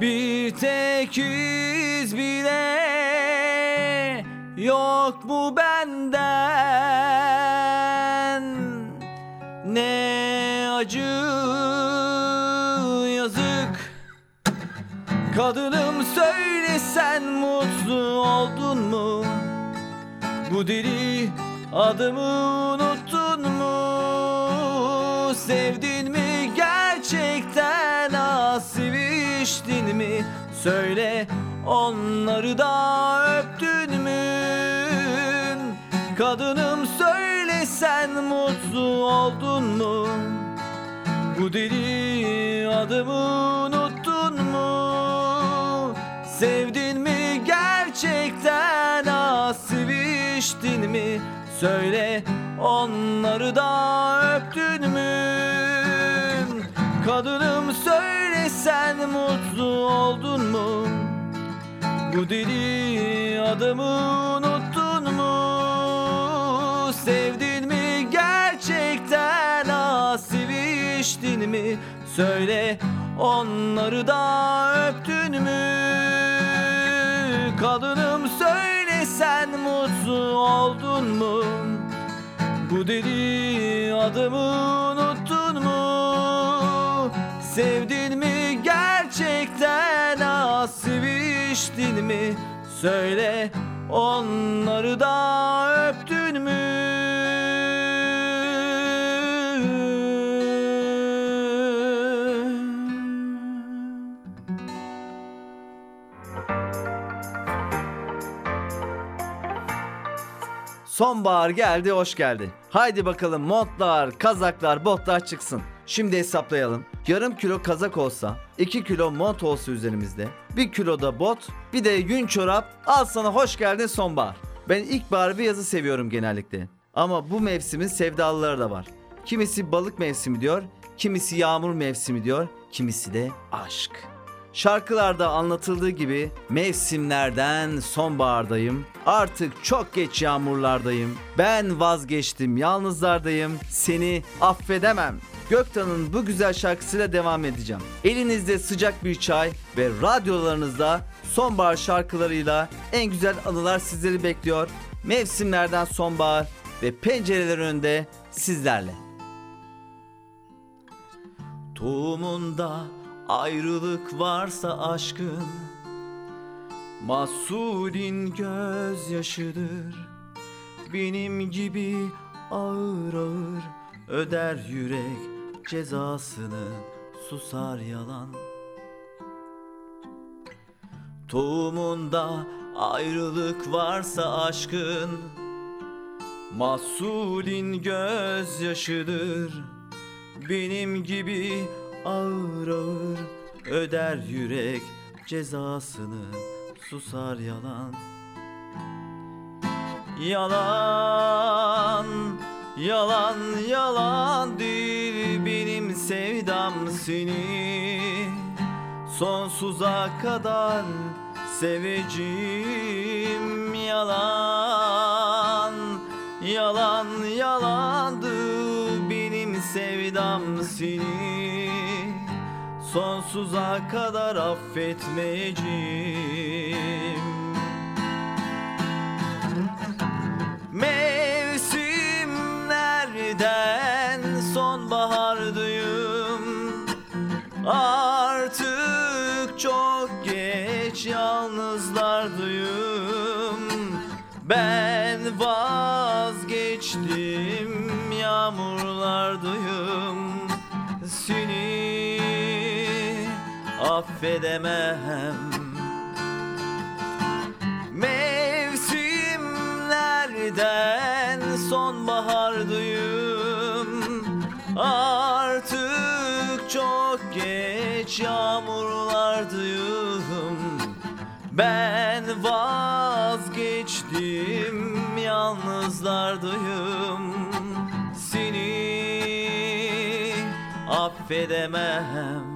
bir tek iz bile yok mu benden Kadınım söyle sen mutlu oldun mu? Bu deli adımı unuttun mu? Sevdin mi gerçekten ah seviştin mi? Söyle onları da öptün mü? Kadınım söyle sen mutlu oldun mu? Bu deli adımı geçtin mi? Söyle onları da öptün mü? Kadınım söyle sen mutlu oldun mu? Bu deli adamı unuttun mu? Sevdin mi gerçekten asili içtin mi? Söyle onları da öptün mü? Oldun mu? Bu deli adımı unuttun mu? Sevdin mi gerçekten ah seviştin mi? Söyle onları da öptün mü? Sonbahar geldi, hoş geldi. Haydi bakalım montlar, kazaklar, botlar çıksın. Şimdi hesaplayalım. Yarım kilo kazak olsa, 2 kilo mont olsa üzerimizde, 1 kilo da bot, bir de yün çorap. Al sana hoş geldin sonbahar. Ben ilkbahar ve yazı seviyorum genellikle. Ama bu mevsimin sevdalıları da var. Kimisi balık mevsimi diyor, kimisi yağmur mevsimi diyor, kimisi de aşk. Şarkılarda anlatıldığı gibi mevsimlerden sonbahardayım. Artık çok geç yağmurlardayım. Ben vazgeçtim yalnızlardayım. Seni affedemem. Göktan'ın bu güzel şarkısıyla devam edeceğim. Elinizde sıcak bir çay ve radyolarınızda sonbahar şarkılarıyla en güzel anılar sizleri bekliyor. Mevsimlerden sonbahar ve pencereler önünde sizlerle. Tohumunda ayrılık varsa aşkın Mahsulin gözyaşıdır. Benim gibi ağır ağır öder yürek cezasını susar yalan. Tohumunda ayrılık varsa aşkın Mahsulin gözyaşıdır. Benim gibi ağır ağır öder yürek cezasını susar yalan. Yalan, yalan, yalan değil benim sevdam seni. Sonsuza kadar seveceğim yalan Yalan, yalandı benim sevdam seni Sonsuza kadar affetmeyeceğim. Mevsimlerden sonbahardayım Artık çok geç yalnızlardayım Ben vazgeçtim yağmurlardayım affedemem. Mevsimlerden sonbahardayım Artık çok geç yağmurlardayım Ben vazgeçtim yalnızlardayım Seni affedemem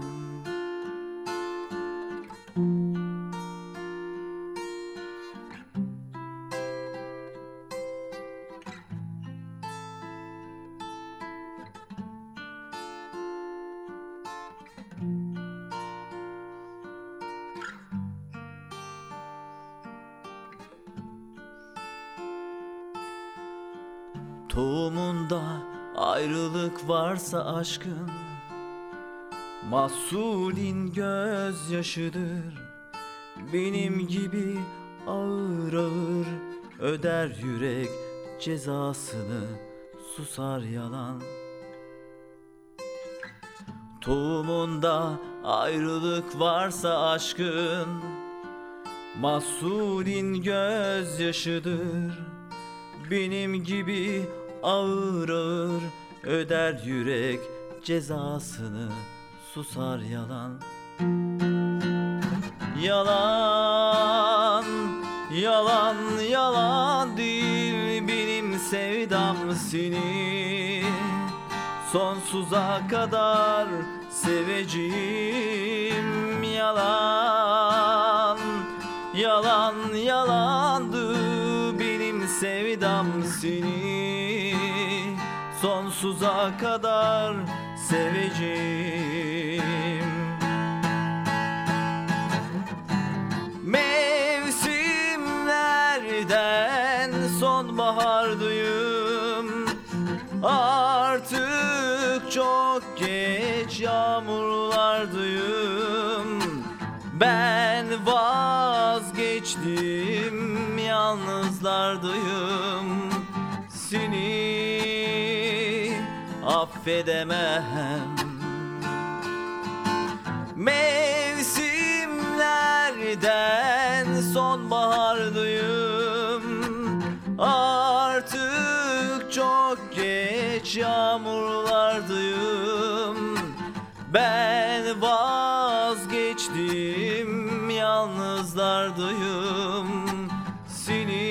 Tohumunda ayrılık varsa aşkın Mahsulin gözyaşıdır. Benim gibi ağır ağır öder yürek cezasını susar yalan. Tohumunda ayrılık varsa aşkın Mahsulin gözyaşıdır. Benim gibi ağır ağır öder yürek cezasını susar yalan. Yalan, yalan, yalan değil benim sevdam seni. Sonsuza kadar seveceğim yalan Yalan, yalandı benim sevdam seni Sonsuza kadar seveceğim. Mevsimlerden sonbahardayım Artık çok geç yağmurlardayım Ben vazgeçtim yalnızlardayım Seni affedemem. Mevsimlerden sonbahardayım Artık çok geç yağmurlardayım Ben vazgeçtim yalnızlardayım Seni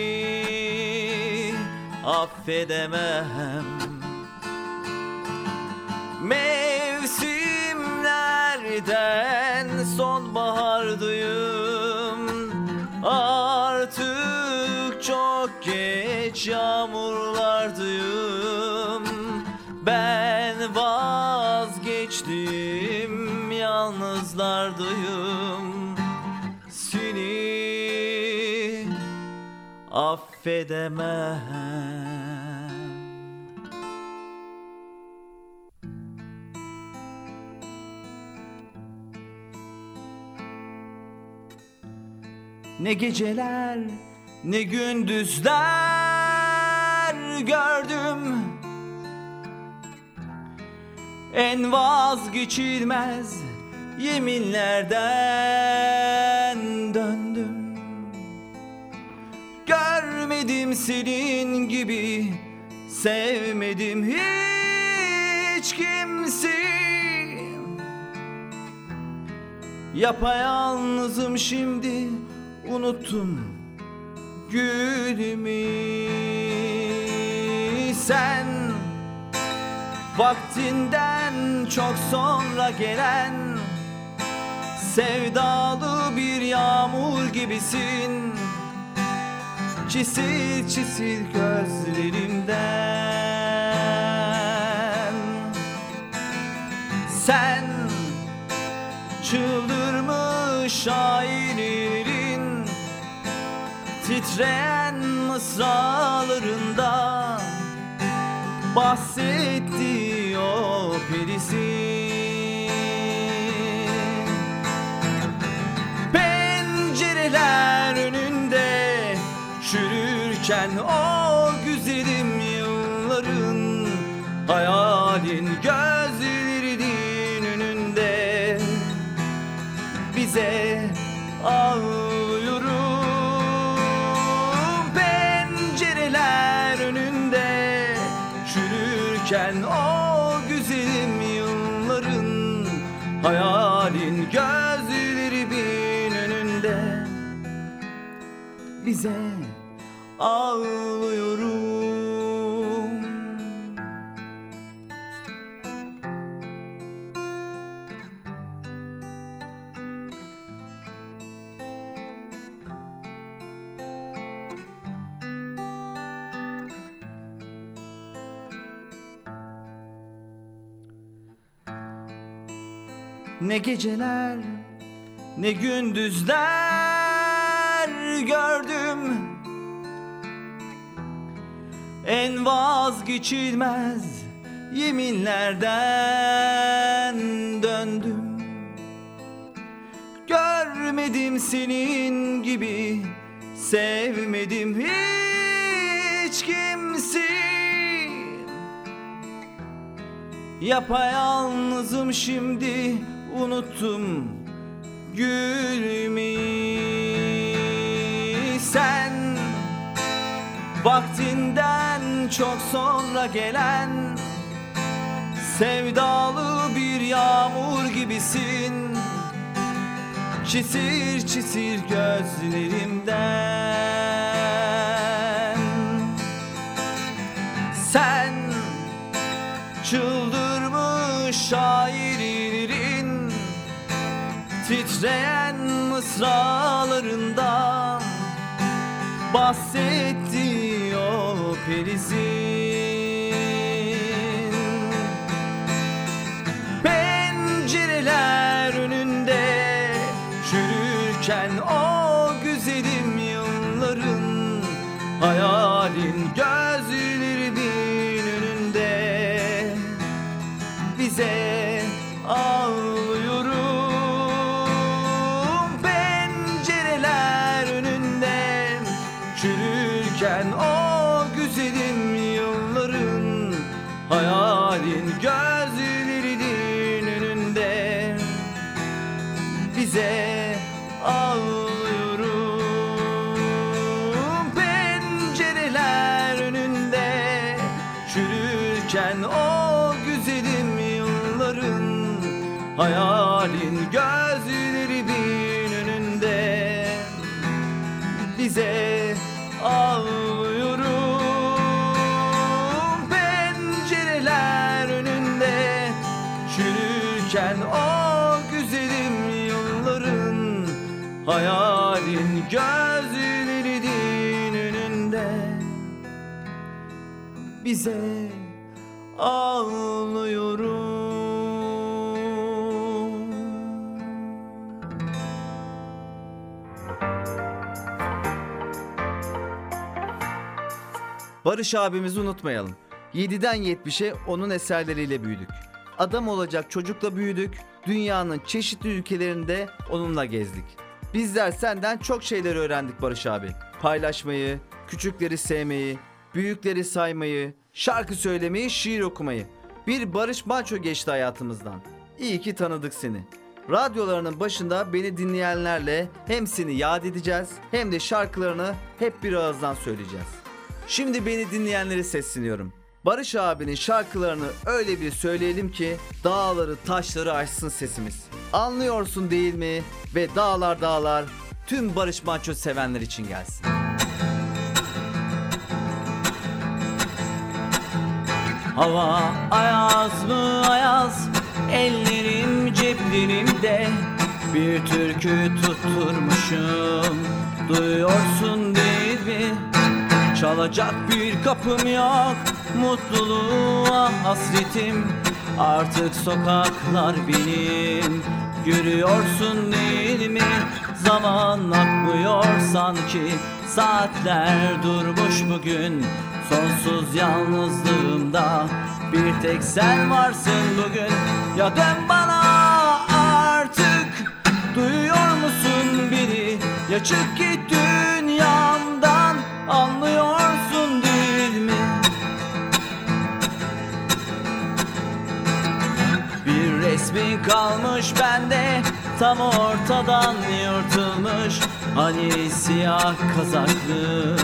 affedemem Mevsimlerden sonbahardayım Artık çok geç yağmurlardayım Ben vazgeçtim yalnızlardayım Seni affedemem Ne geceler ne gündüzler gördüm. En vazgeçilmez yeminlerden döndüm. Görmedim senin gibi sevmedim hiç kimseyi Yapayalnızım şimdi unuttum gülümü. Sen vaktinden çok sonra gelen Sevdalı bir yağmur gibisin. Çisil çisil gözlerimden. Sen çıldırmış şairlerin Titreyen mısralarında Bahsetti o perisin Pencereler önünde çürürken o güzelim yılların Hayalin gözlerinin önünde bize ağlıyorum Hayalin gözlerimin önünde. Bize ağlıyorum Ne geceler ne gündüzler gördüm. En vazgeçilmez yeminlerden döndüm. Görmedim senin gibi sevmedim hiç kimseyi Yapayalnızım şimdi unuttum gülümü. Sen vaktinden çok sonra gelen Sevdalı bir yağmur gibisin. Çisir çisir gözlerimden. Sen Çıldırmış şairlerin Titreyen mısralarından Bahsetti o perisin Bize ağlıyorum Barış abimizi unutmayalım. 7'den 70'e onun eserleriyle büyüdük. Adam olacak çocukla büyüdük. Dünyanın çeşitli ülkelerinde onunla gezdik. Bizler senden çok şeyler öğrendik Barış abi. Paylaşmayı, küçükleri sevmeyi, büyükleri saymayı, şarkı söylemeyi, şiir okumayı. Bir Barış Manço geçti hayatımızdan. İyi ki tanıdık seni. Radyolarının başında beni dinleyenlerle hem seni yad edeceğiz hem de şarkılarını hep bir ağızdan söyleyeceğiz. Şimdi beni dinleyenlere sesleniyorum. Barış abinin şarkılarını öyle bir söyleyelim ki dağları taşları aşsın sesimiz. Anlıyorsun değil mi? Ve dağlar dağlar tüm Barış Manço sevenler için gelsin. Hava ayaz mı ayaz Ellerim ceplerimde Bir türkü tutturmuşum Duyuyorsun değil mi? Çalacak bir kapım yok Mutluluğa hasretim Artık sokaklar benim Görüyorsun değil mi? Zaman akmıyor sanki Saatler durmuş bugün Sonsuz yalnızlığımda. Bir tek sen varsın bugün. Ya dön bana artık. Duyuyor musun beni? Ya çık git dünyamdan. Anlıyorsun değil mi? Bir resmin kalmış bende. Tam ortadan yırtılmış. Hani siyah kazaklı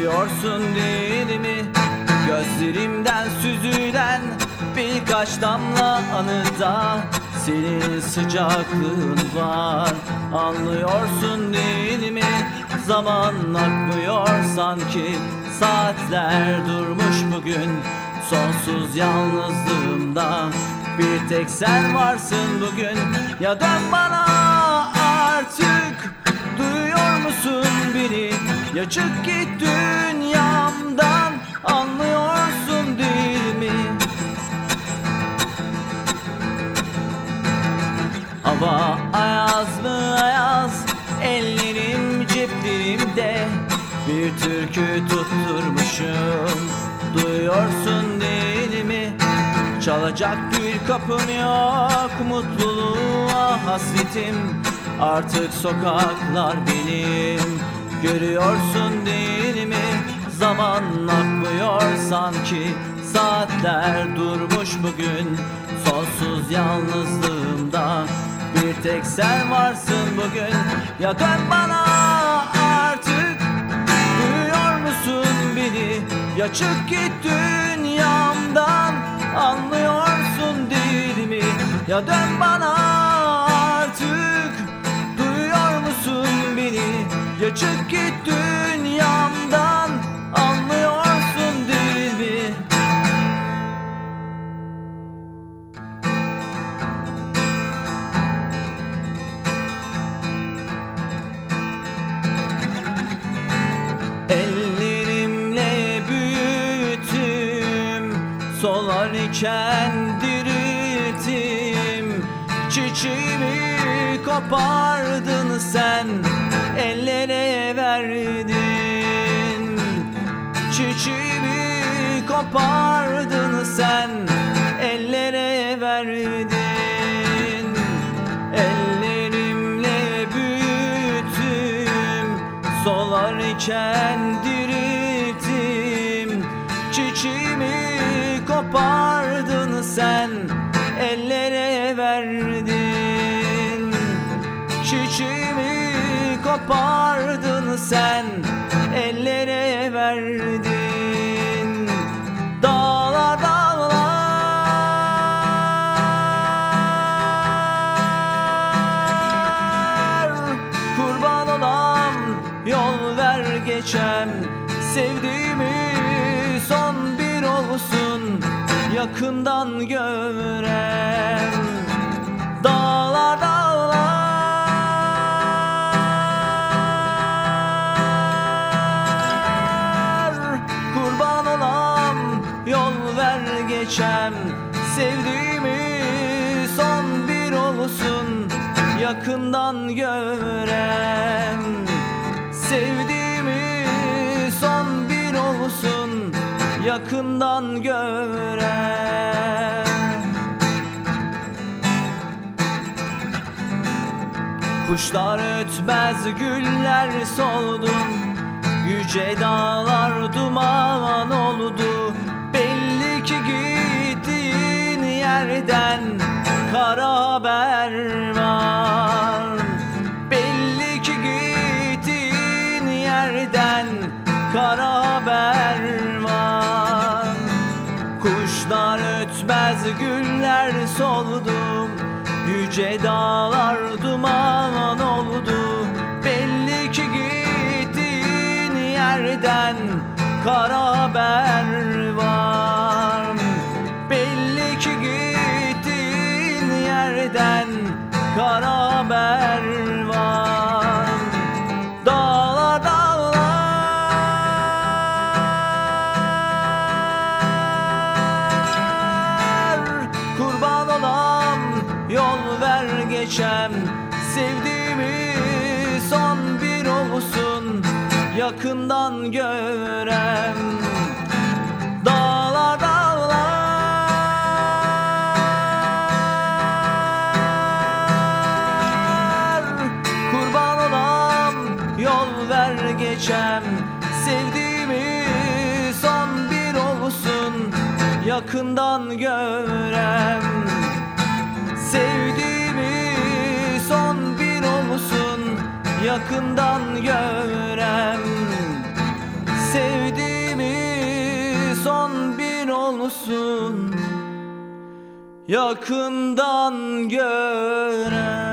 Biliyorsun değil mi Gözlerimden süzülen Birkaç damla anıda Senin sıcaklığın var. Anlıyorsun değil mi Zaman akmıyor sanki. Saatler durmuş bugün Sonsuz yalnızlığımda Bir tek sen varsın bugün. Ya dön bana Ya çık git dünyamdan Anlıyorsun değil mi? Hava ayaz mı ayaz Ellerim ceplerimde. Bir türkü tutturmuşum Duyuyorsun değil mi? Çalacak bir kapım yok Mutluluğa hasretim. Artık sokaklar benim Görüyorsun değil mi? Zaman akmıyor sanki. Saatler durmuş bugün. Sonsuz yalnızlığımda Bir tek sen varsın bugün. Ya dön bana artık. Duyuyor musun beni? Ya çık git dünyamdan. Anlıyorsun değil mi? Ya dön bana çık git dünyamdan Anlıyorsun değil mi Ellerimle büyüttüm Solarken dirilttim Çiçeğimi kopardın sen ellere verdin. Çiçeğimi kopardın sen ellere verdin. Ellerimle büyüttüm solarken dirilttim. Çiçeğimi kopardın sen ellere verdin kopardın sen ellere verdin. Dağlar dağlar Kurban olam yol ver geçem Sevdiğimi son bir olsun yakından görem yakından görem Sevdiğimi son bir olsun yakından görem Kuşlar ötmez güller soldu Yüce dağlar duman oldu. Belli ki gittiğin yerden kara haber güller soldu Yüce dağlar duman oldu. Belli ki gittiğin yerden kara haber var. Belli ki gittiğin yerden kara yakından görem dağlar Kurban olam yol ver geçem Sevdiğimi son bir olsun. Yakından görem Sevdiğimi son bir olsun. Yakından görem olsun yakından görem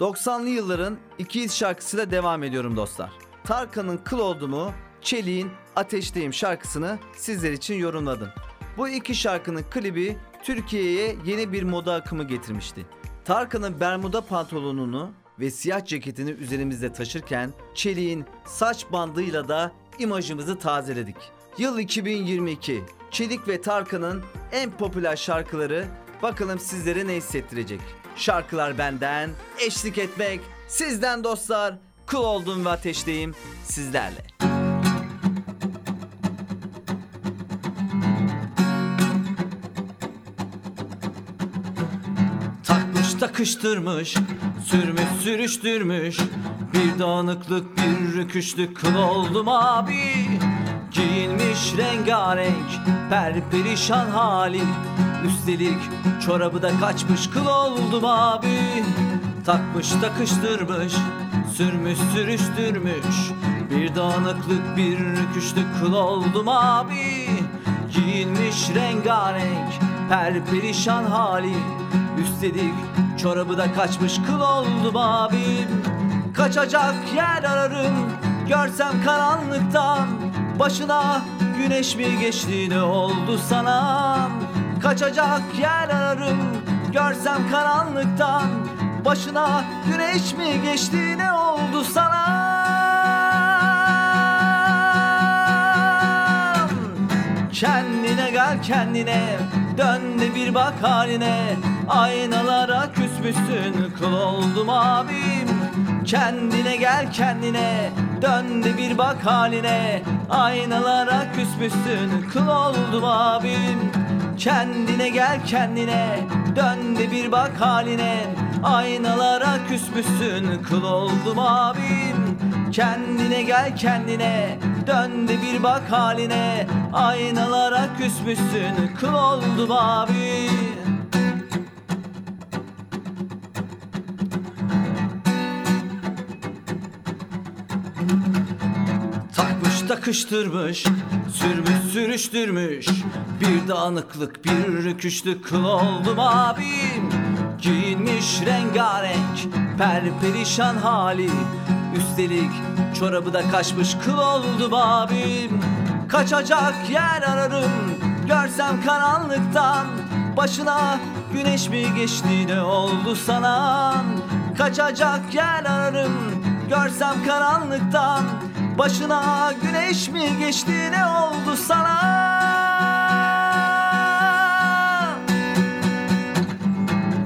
90'lı yılların ikiyiz şarkısıyla devam ediyorum dostlar. Tarkan'ın Kıl Oldumu, Çelik'in Ateşteyim şarkısını sizler için yorumladım. Bu iki şarkının klibi Türkiye'ye yeni bir moda akımı getirmişti. Tarkan'ın bermuda pantolonunu ve siyah ceketini üzerimizde taşırken Çelik'in saç bandıyla da imajımızı tazeledik. Yıl 2022. Çelik ve Tarkan'ın en popüler şarkıları bakalım sizlere ne hissettirecek. Şarkılar benden, eşlik etmek sizden dostlar. Kul oldum ve ateşteyim sizlerle. Takmış takıştırmış Sürmüş sürüştürmüş. Bir dağınıklık bir rüküşlük Kıl oldum abi. Giyinmiş rengarenk Perperişan halim Üstelik çorabı da kaçmış Kıl oldum abi. Takmış takıştırmış Sürmüş sürüştürmüş. Bir dağınıklık bir rüküşlük Kıl oldum abi. Giyinmiş rengarenk Perperişan halim Üstelik çorabı da kaçmış kıl oldum abim Kaçacak yer ararım görsem karanlıktan. Başına güneş mi geçti ne oldu sana? Kaçacak yer ararım görsem karanlıktan. Başına güneş mi geçti ne oldu sana? Kendine gel kendine. Dön de bir bak haline Aynalara küsmüşsün Kul oldum abim. Kendine gel kendine. Dön de bir bak haline. Aynalara küsmüşsün Kul oldum abim. Kendine gel kendine. Dön de bir bak haline. Aynalara küsmüşsün Kıl oldum abim. Kendine gel kendine. Dön de bir bak haline. Aynalara küsmüşsün Kıl oldum abim takıştırmış Sürmüş sürüştürmüş. Bir dağınıklık bir rüküşlük kıl oldum abim. Giyinmiş rengarenk perperişan hali. Üstelik çorabı da kaçmış kıl oldum abim. Kaçacak yer ararım görsem karanlıktan. Başına güneş mi geçti ne oldu sana? Kaçacak yer ararım görsem karanlıktan Başına güneş mi geçti ne oldu sana?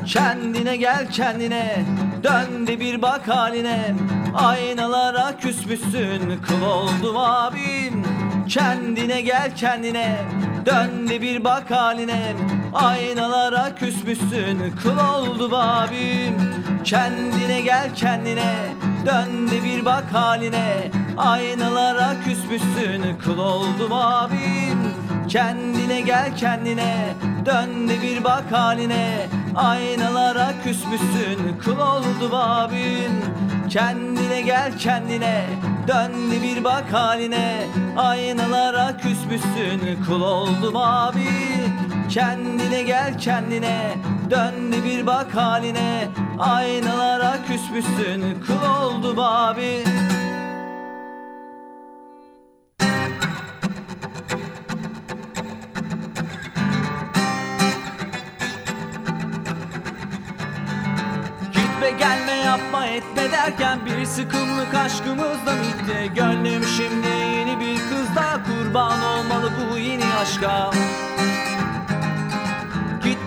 Kendine gel kendine. Dön de bir bak haline. Aynalara küsmüşsün Kıl oldum abim. Kendine gel kendine. Dön de bir bak haline. Aynalara küsmüşsün Kıl oldum abim. Kendine gel kendine Dön de bir bak haline. Aynalara küsmüşsün Kıl oldum abim. Kendine gel kendine. Dön de bir bak haline. Aynalara küsmüşsün Kıl oldum abim. Kendine gel kendine. Dön de bir bak haline. Aynalara küsmüşsün Kul oldum abi Kendine gel kendine Dön bir bak haline. Aynalara küsmüşsün Kul oldum abi Gitme gelme yapma etme derken bir sıkımlık aşkımızla bitti Gönlüm şimdi yeni bir kızda kurban olmalı bu yeni aşka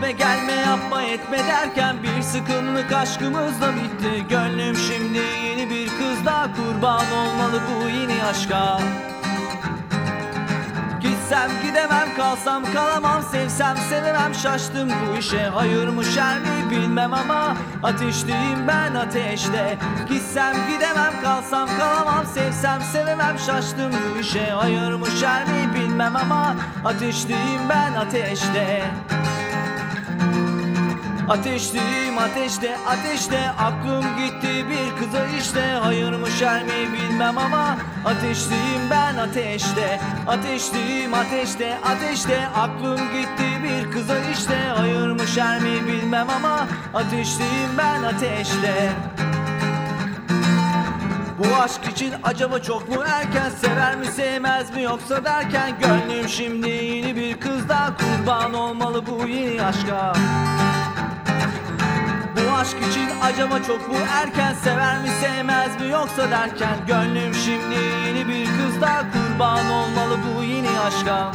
Gitme gelme yapma etme derken bir sıkımlık aşkımızla bitti. Gönlüm şimdi yeni bir kızda kurban olmalı bu yeni aşka. Gitsem gidemem kalsam kalamam Sevsem sevemem şaştım bu işe. Hayır mı şer mi bilmem ama Ateşteyim ben ateşte. Gitsem gidemem kalsam kalamam Sevsem sevemem şaştım bu işe. Hayır mı şer mi bilmem ama Ateşteyim ben ateşte Ateşliyim ateşte ateşte. Aklım gitti bir kıza işte. Hayır mı şer mi bilmem ama Ateşliyim ben ateşte. Ateşliyim ateşte ateşte. Aklım gitti bir kıza işte. Hayır mı şer mi bilmem ama Ateşliyim ben ateşte. Bu aşk için acaba çok mu erken? Sever mi sevmez mi? Yoksa derken Gönlüm şimdi yeni bir kızda Kurban olmalı bu yeni aşka aşk için acaba çok mu erken? Sever mi sevmez mi? Yoksa derken Gönlüm şimdi yeni bir kızda Kurban olmalı bu yeni aşka.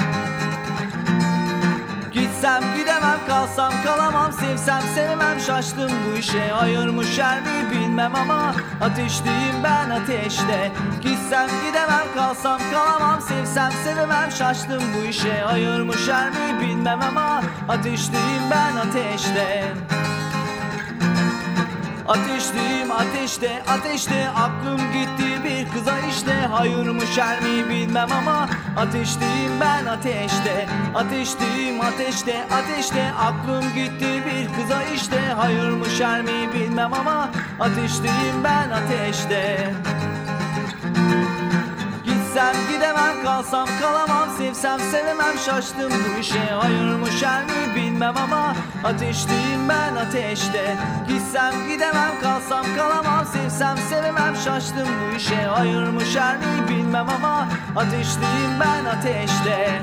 Gitsem gidemem kalsam kalamam. Sevsem sevemem şaştım bu işe. Hayır mı şer mi bilmem ama Ateşliyim ben ateşte. Gitsem gidemem kalsam kalamam. Sevsem sevemem şaştım bu işe. Hayır mı şer mi bilmem ama Ateşliyim ben ateşte Ateşliyim ateşte ateşte Aklım gitti. Bir kıza işte Hayır mı şer mi bilmem ama Ateşliyim ben ateşte. Ateşliyim ateşte ateşte Aklım gitti. Bir kıza işte Hayır mı şer mi bilmem ama Ateşliyim ben ateşte. Gitsem gidemem kalsam kalamam Sevsem sevemem şaştım bu işe. Hayır mı şer mi bilmem ama Ateşliyim ben ateşte. Gitsem gidemem kalsam kalamam. Sevsem sevemem şaştım bu işe. Hayır mı şer mi bilmem ama Ateşliyim ben ateşte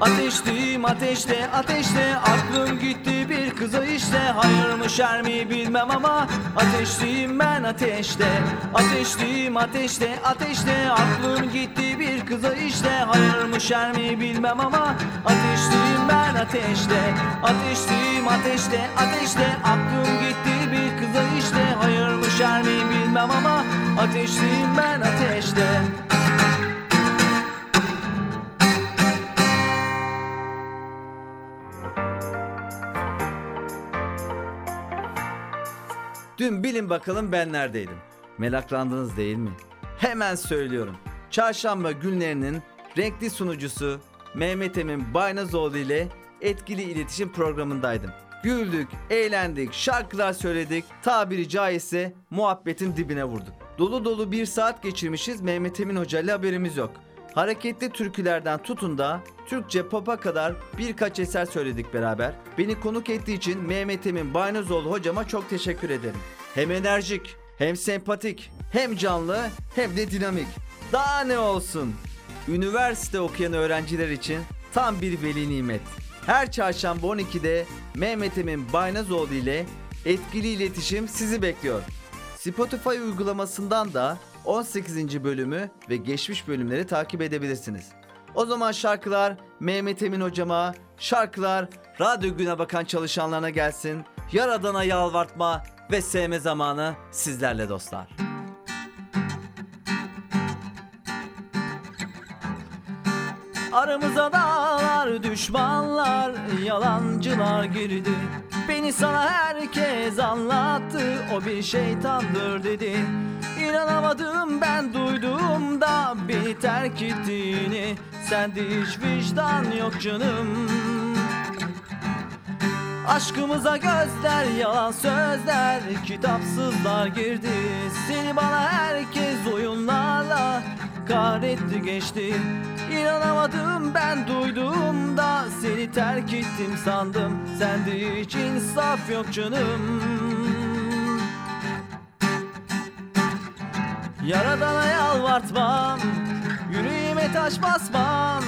Ateşliyim ateşte ateşte Aklım gitti bir kıza işte. Hayır mı şer mi bilmem ama Ateşliyim ben ateşte Ateşliyim ateşte ateşte Aklım gitti bir kıza işte. Hayır mı şer mi bilmem ama Ateşliyim ben ateşte Ateşliyim ateşte ateşte Aklım gitti bir kıza işte. Hayır mı şer mi bilmem ama Ateşliyim ben ateşte Dün bilin bakalım ben neredeydim. Meraklandınız değil mi? Hemen söylüyorum. Çarşamba günlerinin renkli sunucusu Mehmet Emin Baynazoğlu ile etkili iletişim programındaydım. Güldük, eğlendik, şarkılar söyledik, tabiri caizse muhabbetin dibine vurduk. Dolu dolu bir saat geçirmişiz Mehmet Emin Hoca ile haberimiz yok. Hareketli türkülerden tutun da Türkçe pop'a kadar birkaç eser söyledik beraber. Beni konuk ettiği için Mehmet Emin Baynazoğlu hocama çok teşekkür ederim. Hem enerjik, hem sempatik, hem canlı, hem de dinamik. Daha ne olsun? Üniversite okuyan öğrenciler için tam bir veli nimet. Her çarşamba 12'de Mehmet Emin Baynazoğlu ile etkili iletişim sizi bekliyor. Spotify uygulamasından da 18. bölümü ve geçmiş bölümleri takip edebilirsiniz. O zaman şarkılar Mehmet Emin hocama, şarkılar radyo güne bakan çalışanlarına gelsin. Yaradana yalvartma ve sevme zamanı sizlerle dostlar. Aramıza dağlar, düşmanlar, yalancılar girdi. Beni sana herkes anlattı, o bir şeytandır dedi. İnanamadım ben duyduğumda beni terk ettiğini. Sende hiç vicdan yok canım. Aşkımıza gözler yalan sözler Kitapsızlar girdi Seni bana herkes oyunlarla Kahretti geçti. İnanamadım ben duyduğumda Seni terk ettim sandım. Sende hiç insaf yok canım. Yaradana yalvartmam Yüreğime taş basmam.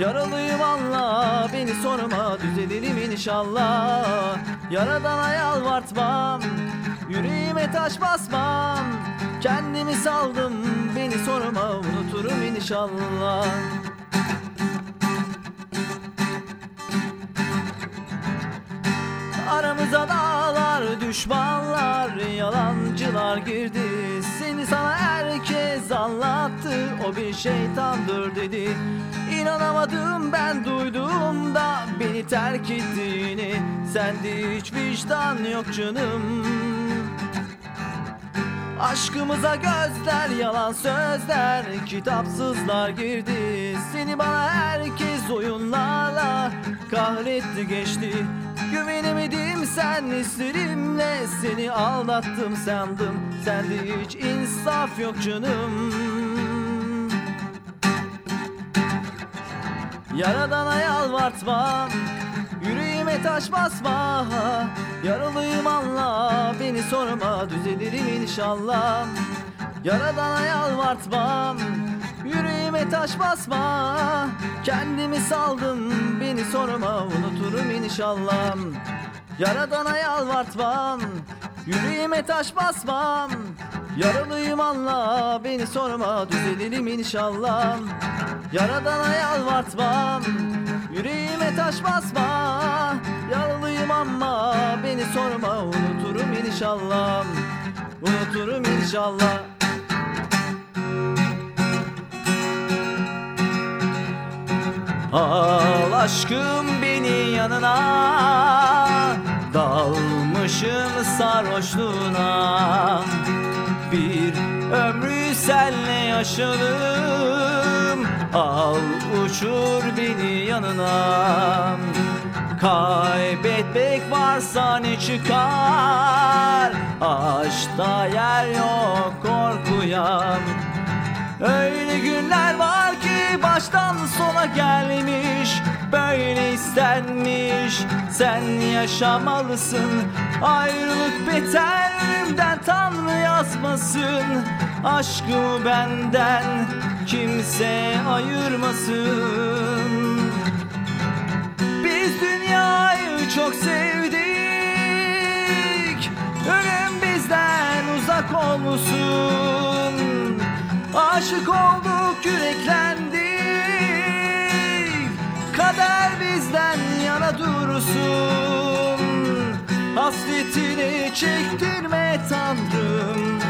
Yaralıyım anla beni sorma düzelirim inşallah. Yaradana yalvartmam Yüreğime taş basmam Kendimi saldım beni sorma unuturum inşallah. Aramıza dağlar, düşmanlar, yalancılar girdi. Seni sana herkes anlattı, o bir şeytandır dedi. İnanamadım ben duyduğumda beni terk ettiğini. Sende hiç vicdan yok canım Aşkımıza gözler yalan sözler Kitapsızlar girdi. Seni bana herkes oyunlarla Kahretti geçti. Güvenemedim sen hislerimle Seni aldattım sandım. Sende hiç insaf yok canım. Yaradana yalvartmam Taş basma Yaralıyım anla Beni sorma düzelirim inşallah. Yaradana yalvartmam Yüreğime taş basma. Kendimi saldım Beni sorma unuturum inşallah. Yaradana yalvartmam Yüreğime taş basmam. Yaralıyım anla Beni sorma düzelirim inşallah. Yaradana yalvartmam Yüreğime taş basma Yaralıyım ama Beni sorma. Unuturum inşallah Unuturum inşallah. Al aşkım beni yanına Dalmışım sarhoşluğuna Bir ömrü senle yaşadım Al uçur beni yanına. Kaybetmek varsa ne çıkar? Aşkta yer yok korkuya Öyle günler var ki baştan sona gelmiş Böyle istenmiş. Sen yaşamalısın Ayrılık beter ölümden Tanrı yazmasın. Aşkımı benden kimse ayırmasın. Çok sevdik Ölüm bizden uzak olmuşsun Aşık olduk yüreklendik. Kader bizden yana dursun. Hasretini çektirme Tanrım.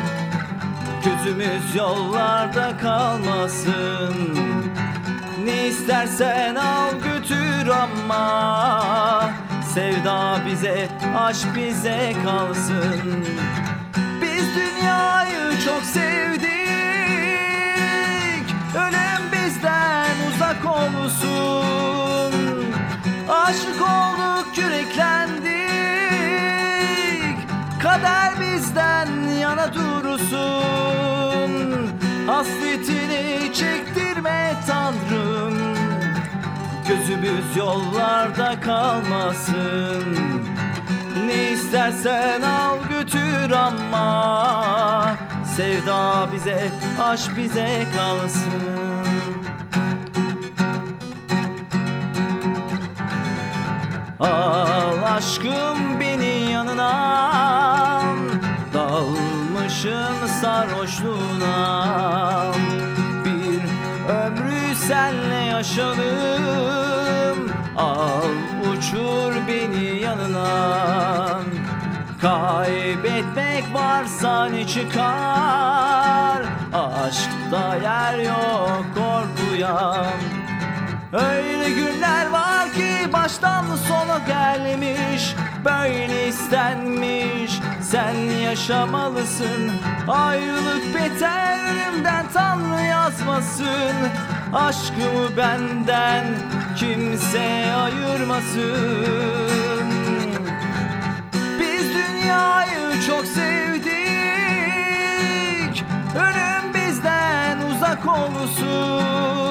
Gözümüz yollarda kalmasın. Ne istersen al götür ama. Sevda bize, aşk bize kalsın. Biz dünyayı çok sevdik bizden uzak olsun. Aşık olduk yüreklendik. Kader bizden yana dursun. Hasretini çektirme Tanrım. Gözümüz yollarda kalmasın. Ne istersen al götür ama. Sevda bize, aşk bize kalsın Al aşkım beni yanına Dalmışım sarhoşluğuna. Bir ömrü senle yaşadım Al uçur beni yanına Kaybetmek varsa ne çıkar? Aşkta yer yok korkuya Öyle günler var ki baştan sona gelmiş Böyle istenmiş. Sen yaşamalısın Ayrılık beter ölümden Tanrı yazmasın. Aşkımı benden kimse ayırmasın. Biz dünyayı çok sevdik Ölüm bizden uzak olsun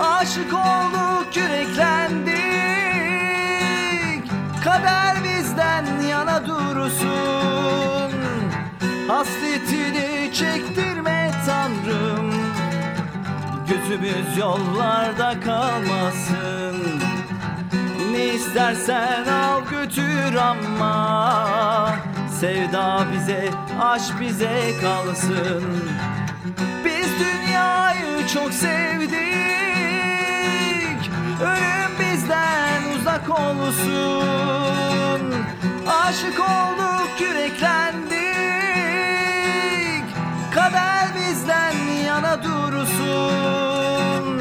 Aşık olduk yüreklendik. Kader bizden yana dursun. Hasretini çektirme Tanrım. Gözümüz yollarda kalmasın. Ne istersen al götür ama. Sevda bize, aşk bize kalsın Biz dünyayı çok sevdik. Ölüm bizden uzak olsun. Aşık olduk yüreklendik. Kader bizden yana dursun.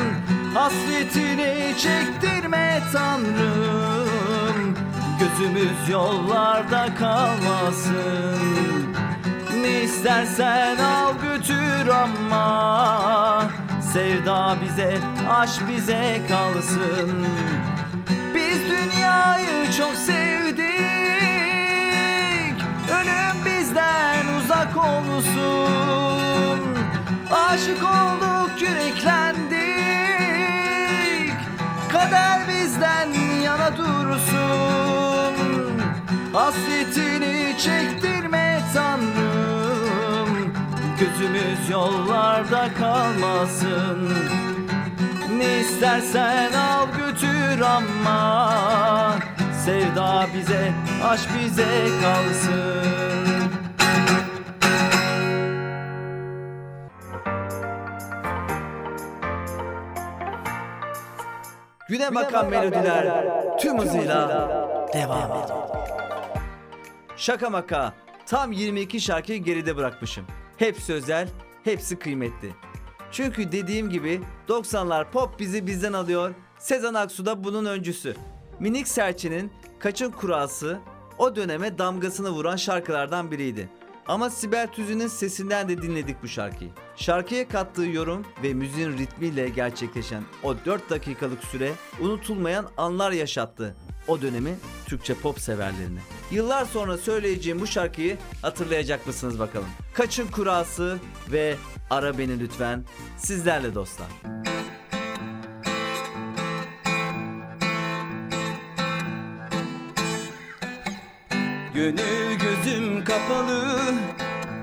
Hasretini çektirme Tanrım. Gözümüz yollarda kalmasın Ne istersen al götür ama Sevda bize, aşk bize kalsın. Biz dünyayı çok sevdik. Ölüm bizden uzak olsun. Aşık olduk yüreklendik. Kader bizden yana dursun. Hasretini çektirme Tanrım. Gözümüz yollarda kalmasın. Ne istersen al götür ama. Sevda bize, aşk bize kalsın. Güne bakan melodiler tüm hızıyla devam ediyor. Şaka maka tam 22 şarkıyı geride bırakmışım. Hepsi özel, hepsi kıymetli. Çünkü dediğim gibi 90'lar pop bizi bizden alıyor. Sezen Aksu da bunun öncüsü. Minik Serçe'nin Kaçın Kurası o döneme damgasını vuran şarkılardan biriydi. Ama Sibel Tüzün'ün sesinden de dinledik bu şarkıyı. Şarkıya kattığı yorum ve müziğin ritmiyle gerçekleşen o 4 dakikalık süre unutulmayan anlar yaşattı o dönemi Türkçe pop severlerine. Yıllar sonra söyleyeceğim bu şarkıyı hatırlayacak mısınız bakalım? Kaçın Kurası ve Ara Beni Lütfen sizlerle dostlar. Gönül gözüm kapalı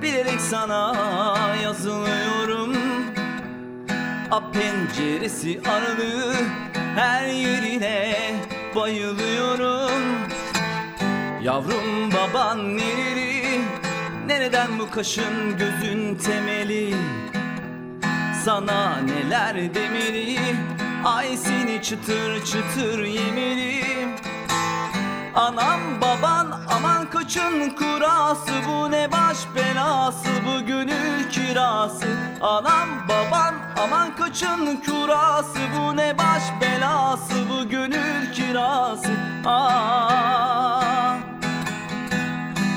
Bilerek sana yazılıyorum A penceresi aralı Her yerine bayılıyorum. Yavrum baban nereli? Nereden bu kaşın gözün temeli? Sana neler demeli? Ay seni çıtır çıtır yemeli Anam baban aman kaçın kurası. Bu ne baş belası bu gönül kirası. Anam baban aman kaçın kurası. Bu ne baş belası bu gönül kirası. Aa.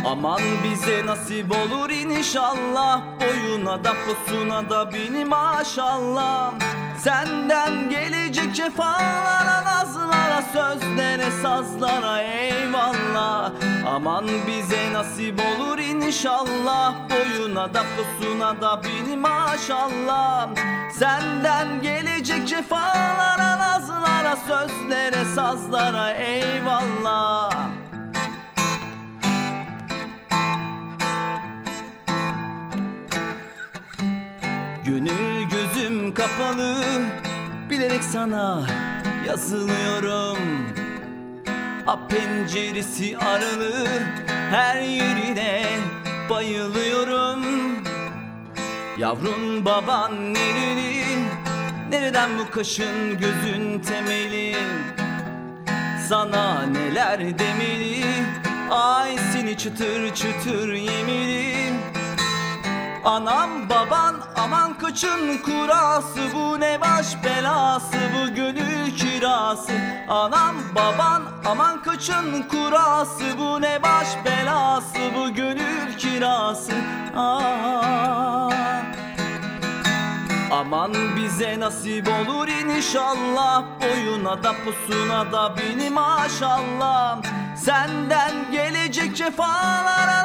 Aman bize nasip olur inşallah. Boyuna da posuna da bini maşallah. Senden gelecek cefalara nazlara Sözlere sazlara eyvallah. Aman bize nasip olur inşallah. Boyuna da posuna da bini maşallah. Senden gelecek cefalara nazlara Sözlere sazlara eyvallah Gönül gözüm kapalı Bilerek sana yazılıyorum. A penceresi aralı Her yerine bayılıyorum. Yavrun baban nereli? Nereden bu kaşın gözün temeli? Sana neler demeli? Ay seni çıtır çıtır yemeli Anam baban aman kaçın kurası. Bu ne baş belası bu gönül kirası. Anam baban aman kaçın kurası. Bu ne baş belası bu gönül kirası. Aa. Aman bize nasip olur inşallah. Boyuna da pusuna da bini maşallah. Senden gelecek cefalara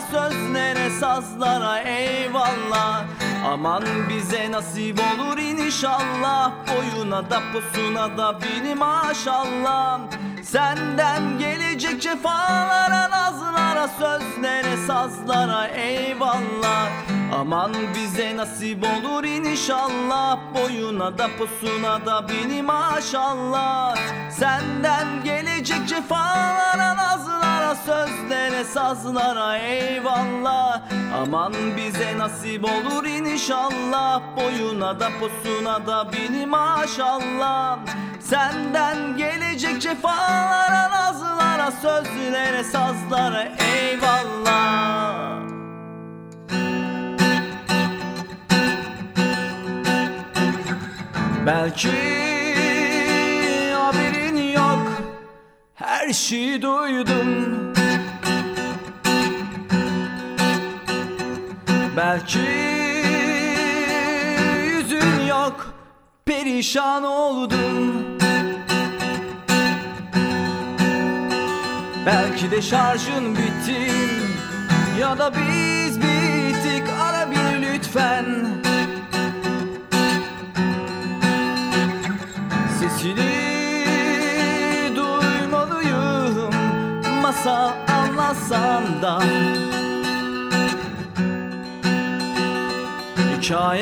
Sözlere sazlara eyvallah. Aman bize nasip olur inşallah. Boyuna da pusuna da bini maşallah. Senden gelecek cefalara nazlara Sözlere sazlara eyvallah Aman bize nasip olur inşallah. Boyuna da posuna da bini maşallah. Senden gelecek cefalara nazlara Sözlere sazlara eyvallah. Aman bize nasip olur inşallah. Boyuna da posuna da bini maşallah. Senden gelecek cefalara nazlara Sözlere sazlara eyvallah Belki haberin yok Her şeyi duydum. Belki yüzün yok Perişan oldum. Belki de şarjın bitti Ya da biz bittik. Ara bir lütfen Sesini duymalıyım Masal anlatsam da. Hikayen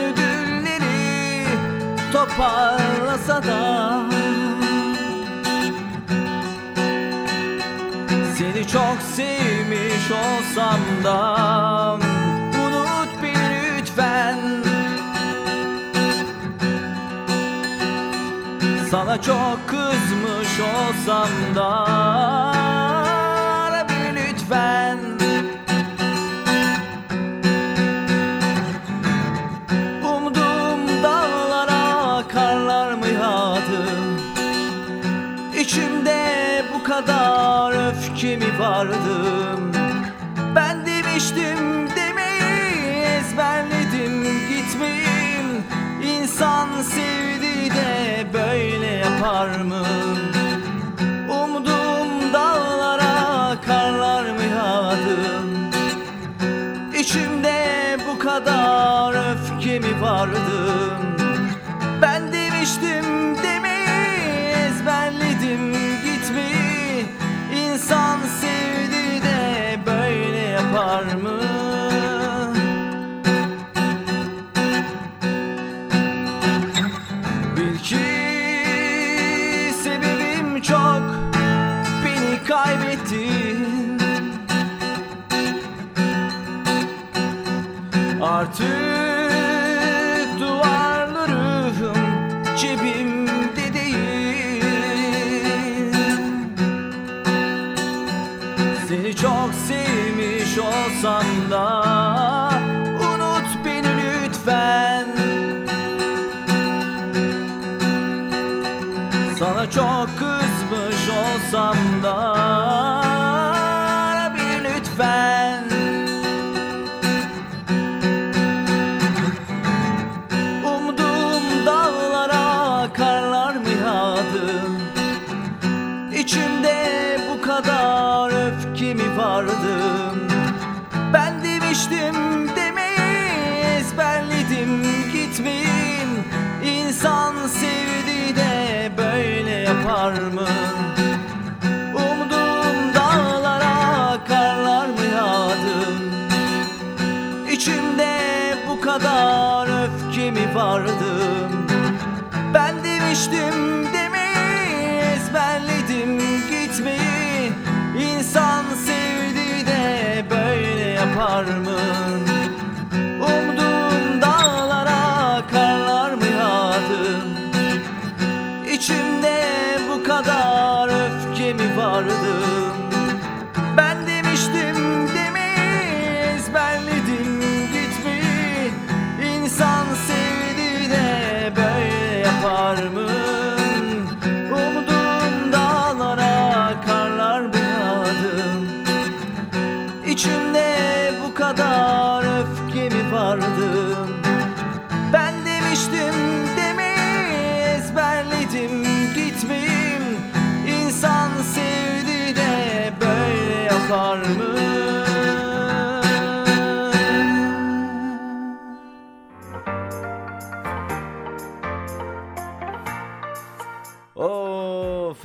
ödülleri toparlasa da. Seni çok sevmiş olsam da Unut beni lütfen Sana çok kızmış olsam da Ara beni lütfen. Umduğum dağlara karlar mı yağdı İçimde bu kadar öfke mi Ben demiştim demeyi ezberledim gitmeyin. İnsan böyle yapar mı? Umduğum dağlara karlar mı yağdı? İçimde bu kadar öfke mi vardı? İçimde bu kadar öfke mi vardı? Ben demiştim demeyi ezberledim gitmeyin. İnsan sevdi de böyle yapar mı? Umduğum dağlara karlar mı yağdı İçimde bu kadar öfke mi vardı? Ben demiştim demeyi ezberledim gitmeyi İnsan sevdi de böyle yapar mı?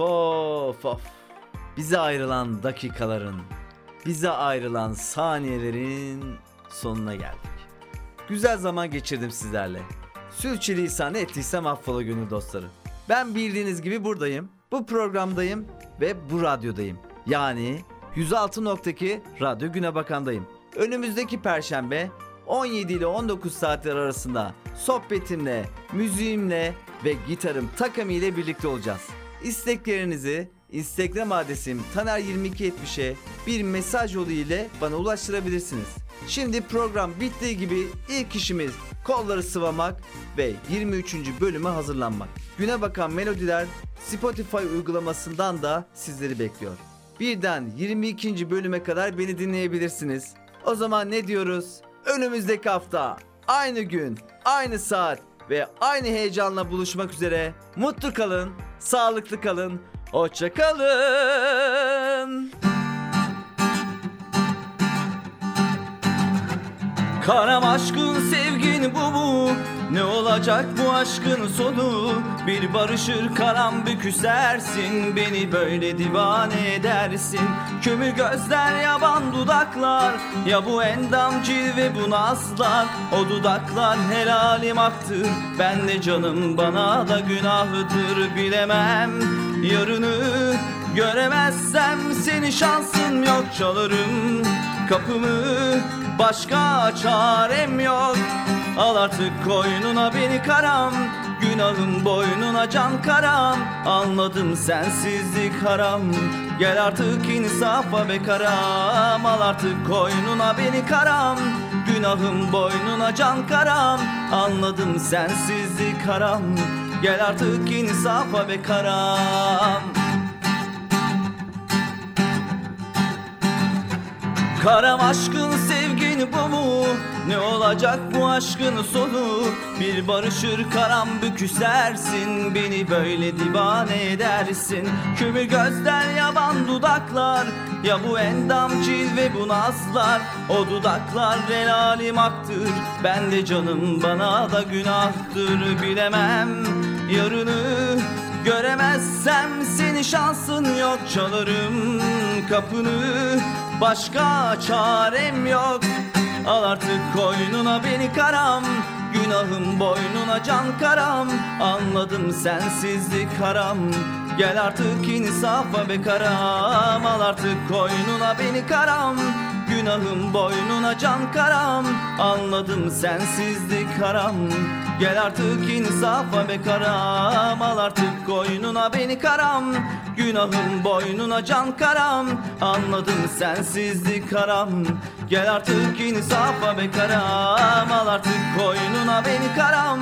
Of of Bize ayrılan dakikaların Bize ayrılan saniyelerin sonuna geldik Güzel zaman geçirdim sizlerle. Sürçülisan ettiysem affola gönül dostları. Ben bildiğiniz gibi buradayım. Bu programdayım ve bu radyodayım. Yani 106.2 Radyo Güne Bakan'dayım. Önümüzdeki perşembe 17 ile 19 saatler arasında sohbetimle, müziğimle ve gitarım takımı ile birlikte olacağız. İsteklerinizi Instagram adresim taner2270'e bir mesaj yolu ile bana ulaştırabilirsiniz. Şimdi program bittiği gibi ilk işimiz kolları sıvamak ve 23. bölüme hazırlanmak. Güne bakan melodiler Spotify uygulamasından da sizleri bekliyor. Birden 22. bölüme kadar beni dinleyebilirsiniz. O zaman ne diyoruz? Önümüzdeki hafta aynı gün, aynı saat ve aynı heyecanla buluşmak üzere. Mutlu kalın, sağlıklı kalın, hoşça kalın. Karam aşkın sevgin bu mu? Ne olacak bu aşkın sonu? Bir barışır karam bir küsersin. Beni böyle divane edersin. Kömür gözler yaban dudaklar. Ya bu endam cilve bu nazlar. O dudaklar helalim aktır. Ben de canım bana da günahıdır bilemem Yarını göremezsem seni şansın yok çalarım kapımı. Başka çarem yok. Al artık koynuna beni karam Günahım boynuna can karam. Anladım sensizlik haram Gel artık insafa be karam. Al artık koynuna beni karam Günahım boynuna can karam. Anladım sensizlik haram Gel artık insafa be karam Karam aşkın sevgin bu mu? Ne olacak bu aşkın sonu? Bir barışır karam büküsersin Beni böyle divane edersin. Kümür gözler yaban dudaklar. Ya bu endam cilve bu nazlar. O dudaklar helalim aktır. Ben de canım bana da günahtır. Bilemem yarını Göremezsem seni şansın yok. Çalarım kapını Başka çarem yok. Al artık koynuna beni karam. Günahım boynuna can karam. Anladım sensizlik haram. Gel artık insafa be karam. Al artık koynuna beni karam. Günahım boynuna can karam. Anladım sensizlik haram. Gel artık insafa be karam. Al artık koynuna beni karam Günahım boynuna can karam. Anladım sensizlik haram Gel artık insafa be karam. Al artık koynuna beni karam.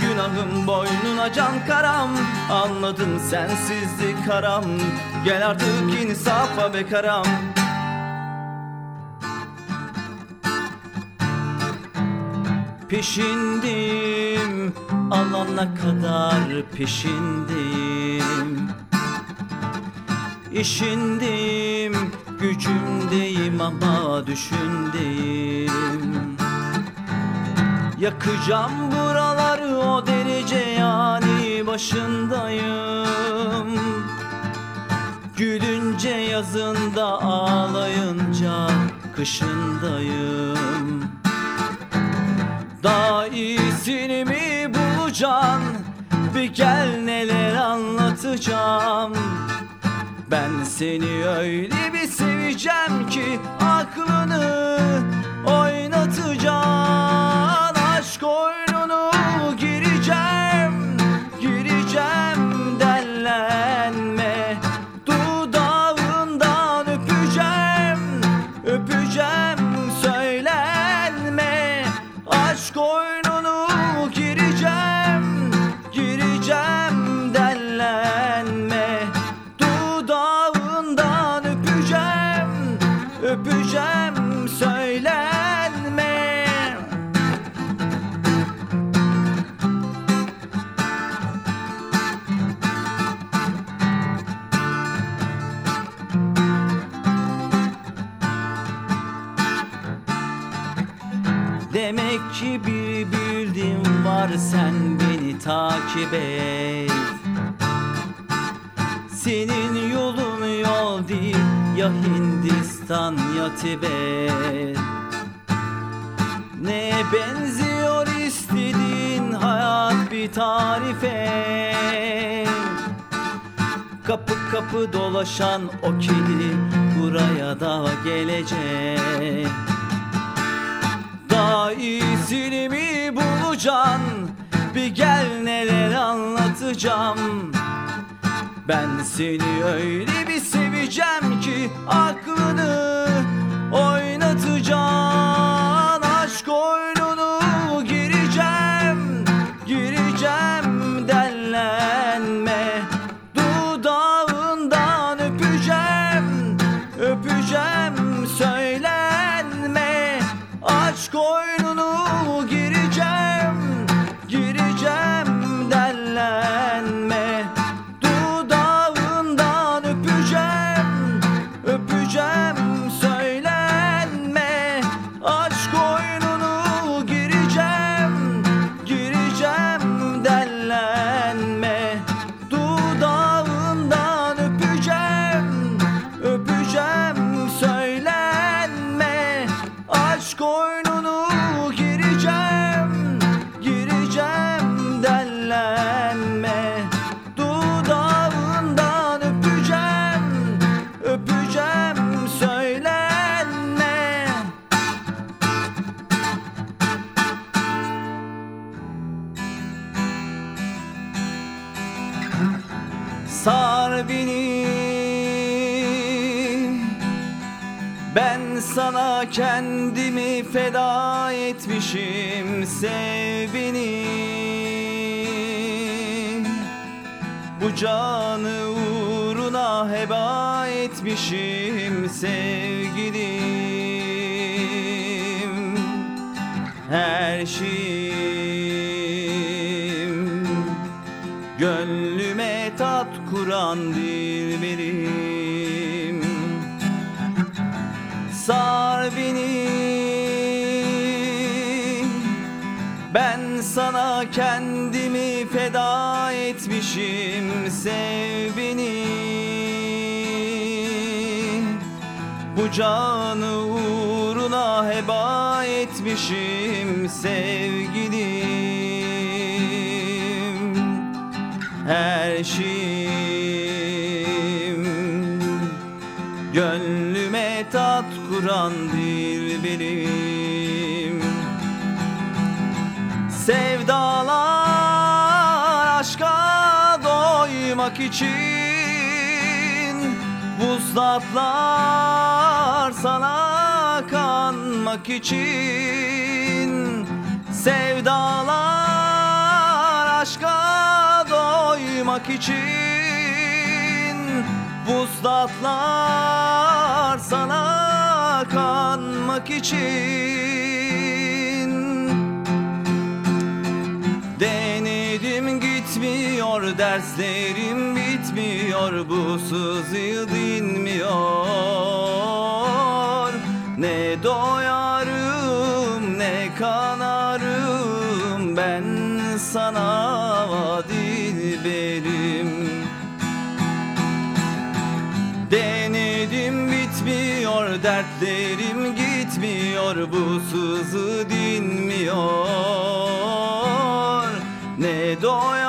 Günahım boynuna can karam. Anladın sensizlik karam. Gel artık insafa be karam. Peşindim. Alana kadar peşindim İşindim gücümdeyim ama düşündeyim Yakacağım buraları o derece yani başındayım. Gülünce yazında ağlayınca kışındayım. Daha iyisini mi bulacaksın? Bir gel neler anlatacağım Ben seni öyle bir seveceğim ki Aklını oynatacaksın Aşk oyununu bildiğin var sen beni takip et. Senin yolun yol değil ya Hindistan ya Tibet. Neye benziyor istediğin hayat bir tarife. Kapı kapı dolaşan o kedi buraya da gelecek. Daha iyisini Bir gel neler anlatacağım. Ben seni öyle bir seveceğim ki Aklını oynatacaksın feda etmişim Sev beni Bu canı uğruna heba etmişim sevgilim Her şeyim Gönlüme tat kuran dilberim Sar sana kendimi feda etmişim Sev beni Bu canı uğruna heba etmişim sevgilim her şeyim Gönlüme tat kuran Sevdalar aşka doymak için Vuslatlar sana kanmak için. Sevdalar aşka doymak için Vuslatlar sana kanmak için gitmiyor derslerim bitmiyor Bu sızı dinmiyor. Ne doyarım ne kanarım Ben sana dilberim Denedim bitmiyor dertlerim gitmiyor Bu sızı dinmiyor. Ne doyarım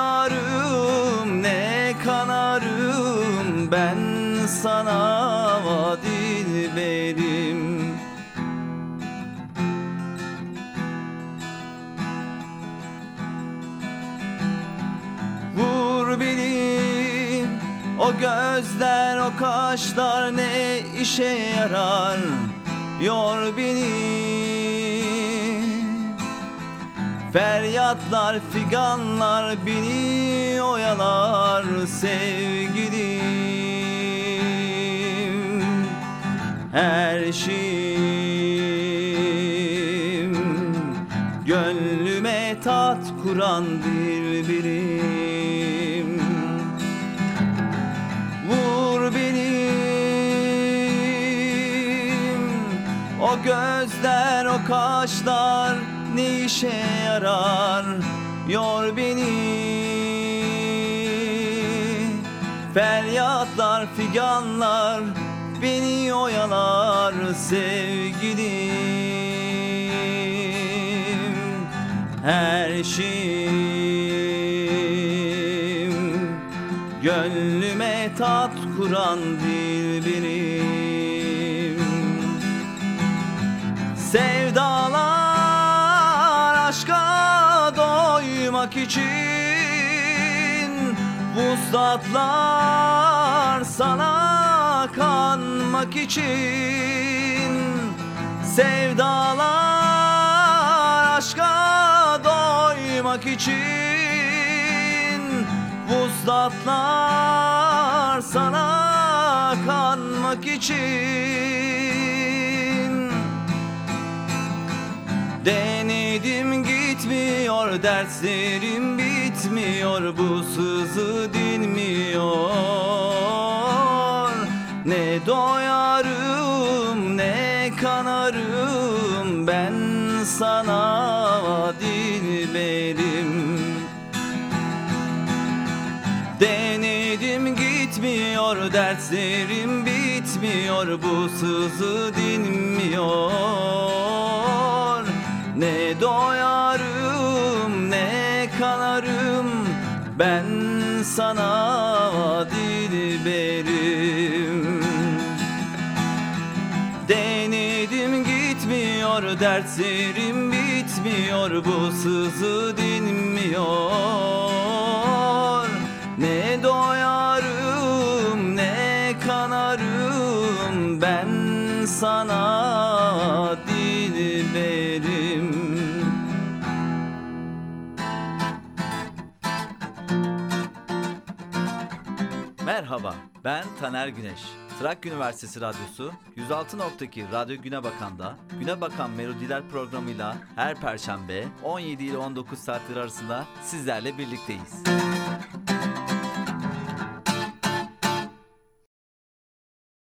sana dilberim Vur beni o gözler o kaşlar ne işe yarar? Yor beni. Feryatlar figanlar beni oyalar sevgilim Her şeyim. Gönlüme tat kuran dilberim Vur benim. O gözler o kaşlar ne işe yarar? Yor beni. Feryatlar figanlar beni oyalar sevgilim Her şeyim. Gönlüme tat kuran dilberim Sevdalar aşka doymak için Vuslatlar sana kanmak için Sevdalar aşka doymak için Vuslatlar sana kanmak için. Denedim gitmiyor derslerim bitmiyor Bu sızı dinmiyor Ne doyarım ne kanarım Ben sana dilberim Denedim gitmiyor derslerim bitmiyor Bu sızı dinmiyor. Ne doyarım ne kanarım Ben sana derslerim bitmiyor Bu sızı dinmiyor Ne doyarım ne kanarım Ben sana dilberim Merhaba, ben Taner Güneş. Trakya Üniversitesi Radyosu 106.2 Radyo Güne Bakan'da Güne Bakan Melodiler programıyla her perşembe 17 ile 19 saatler arasında sizlerle birlikteyiz.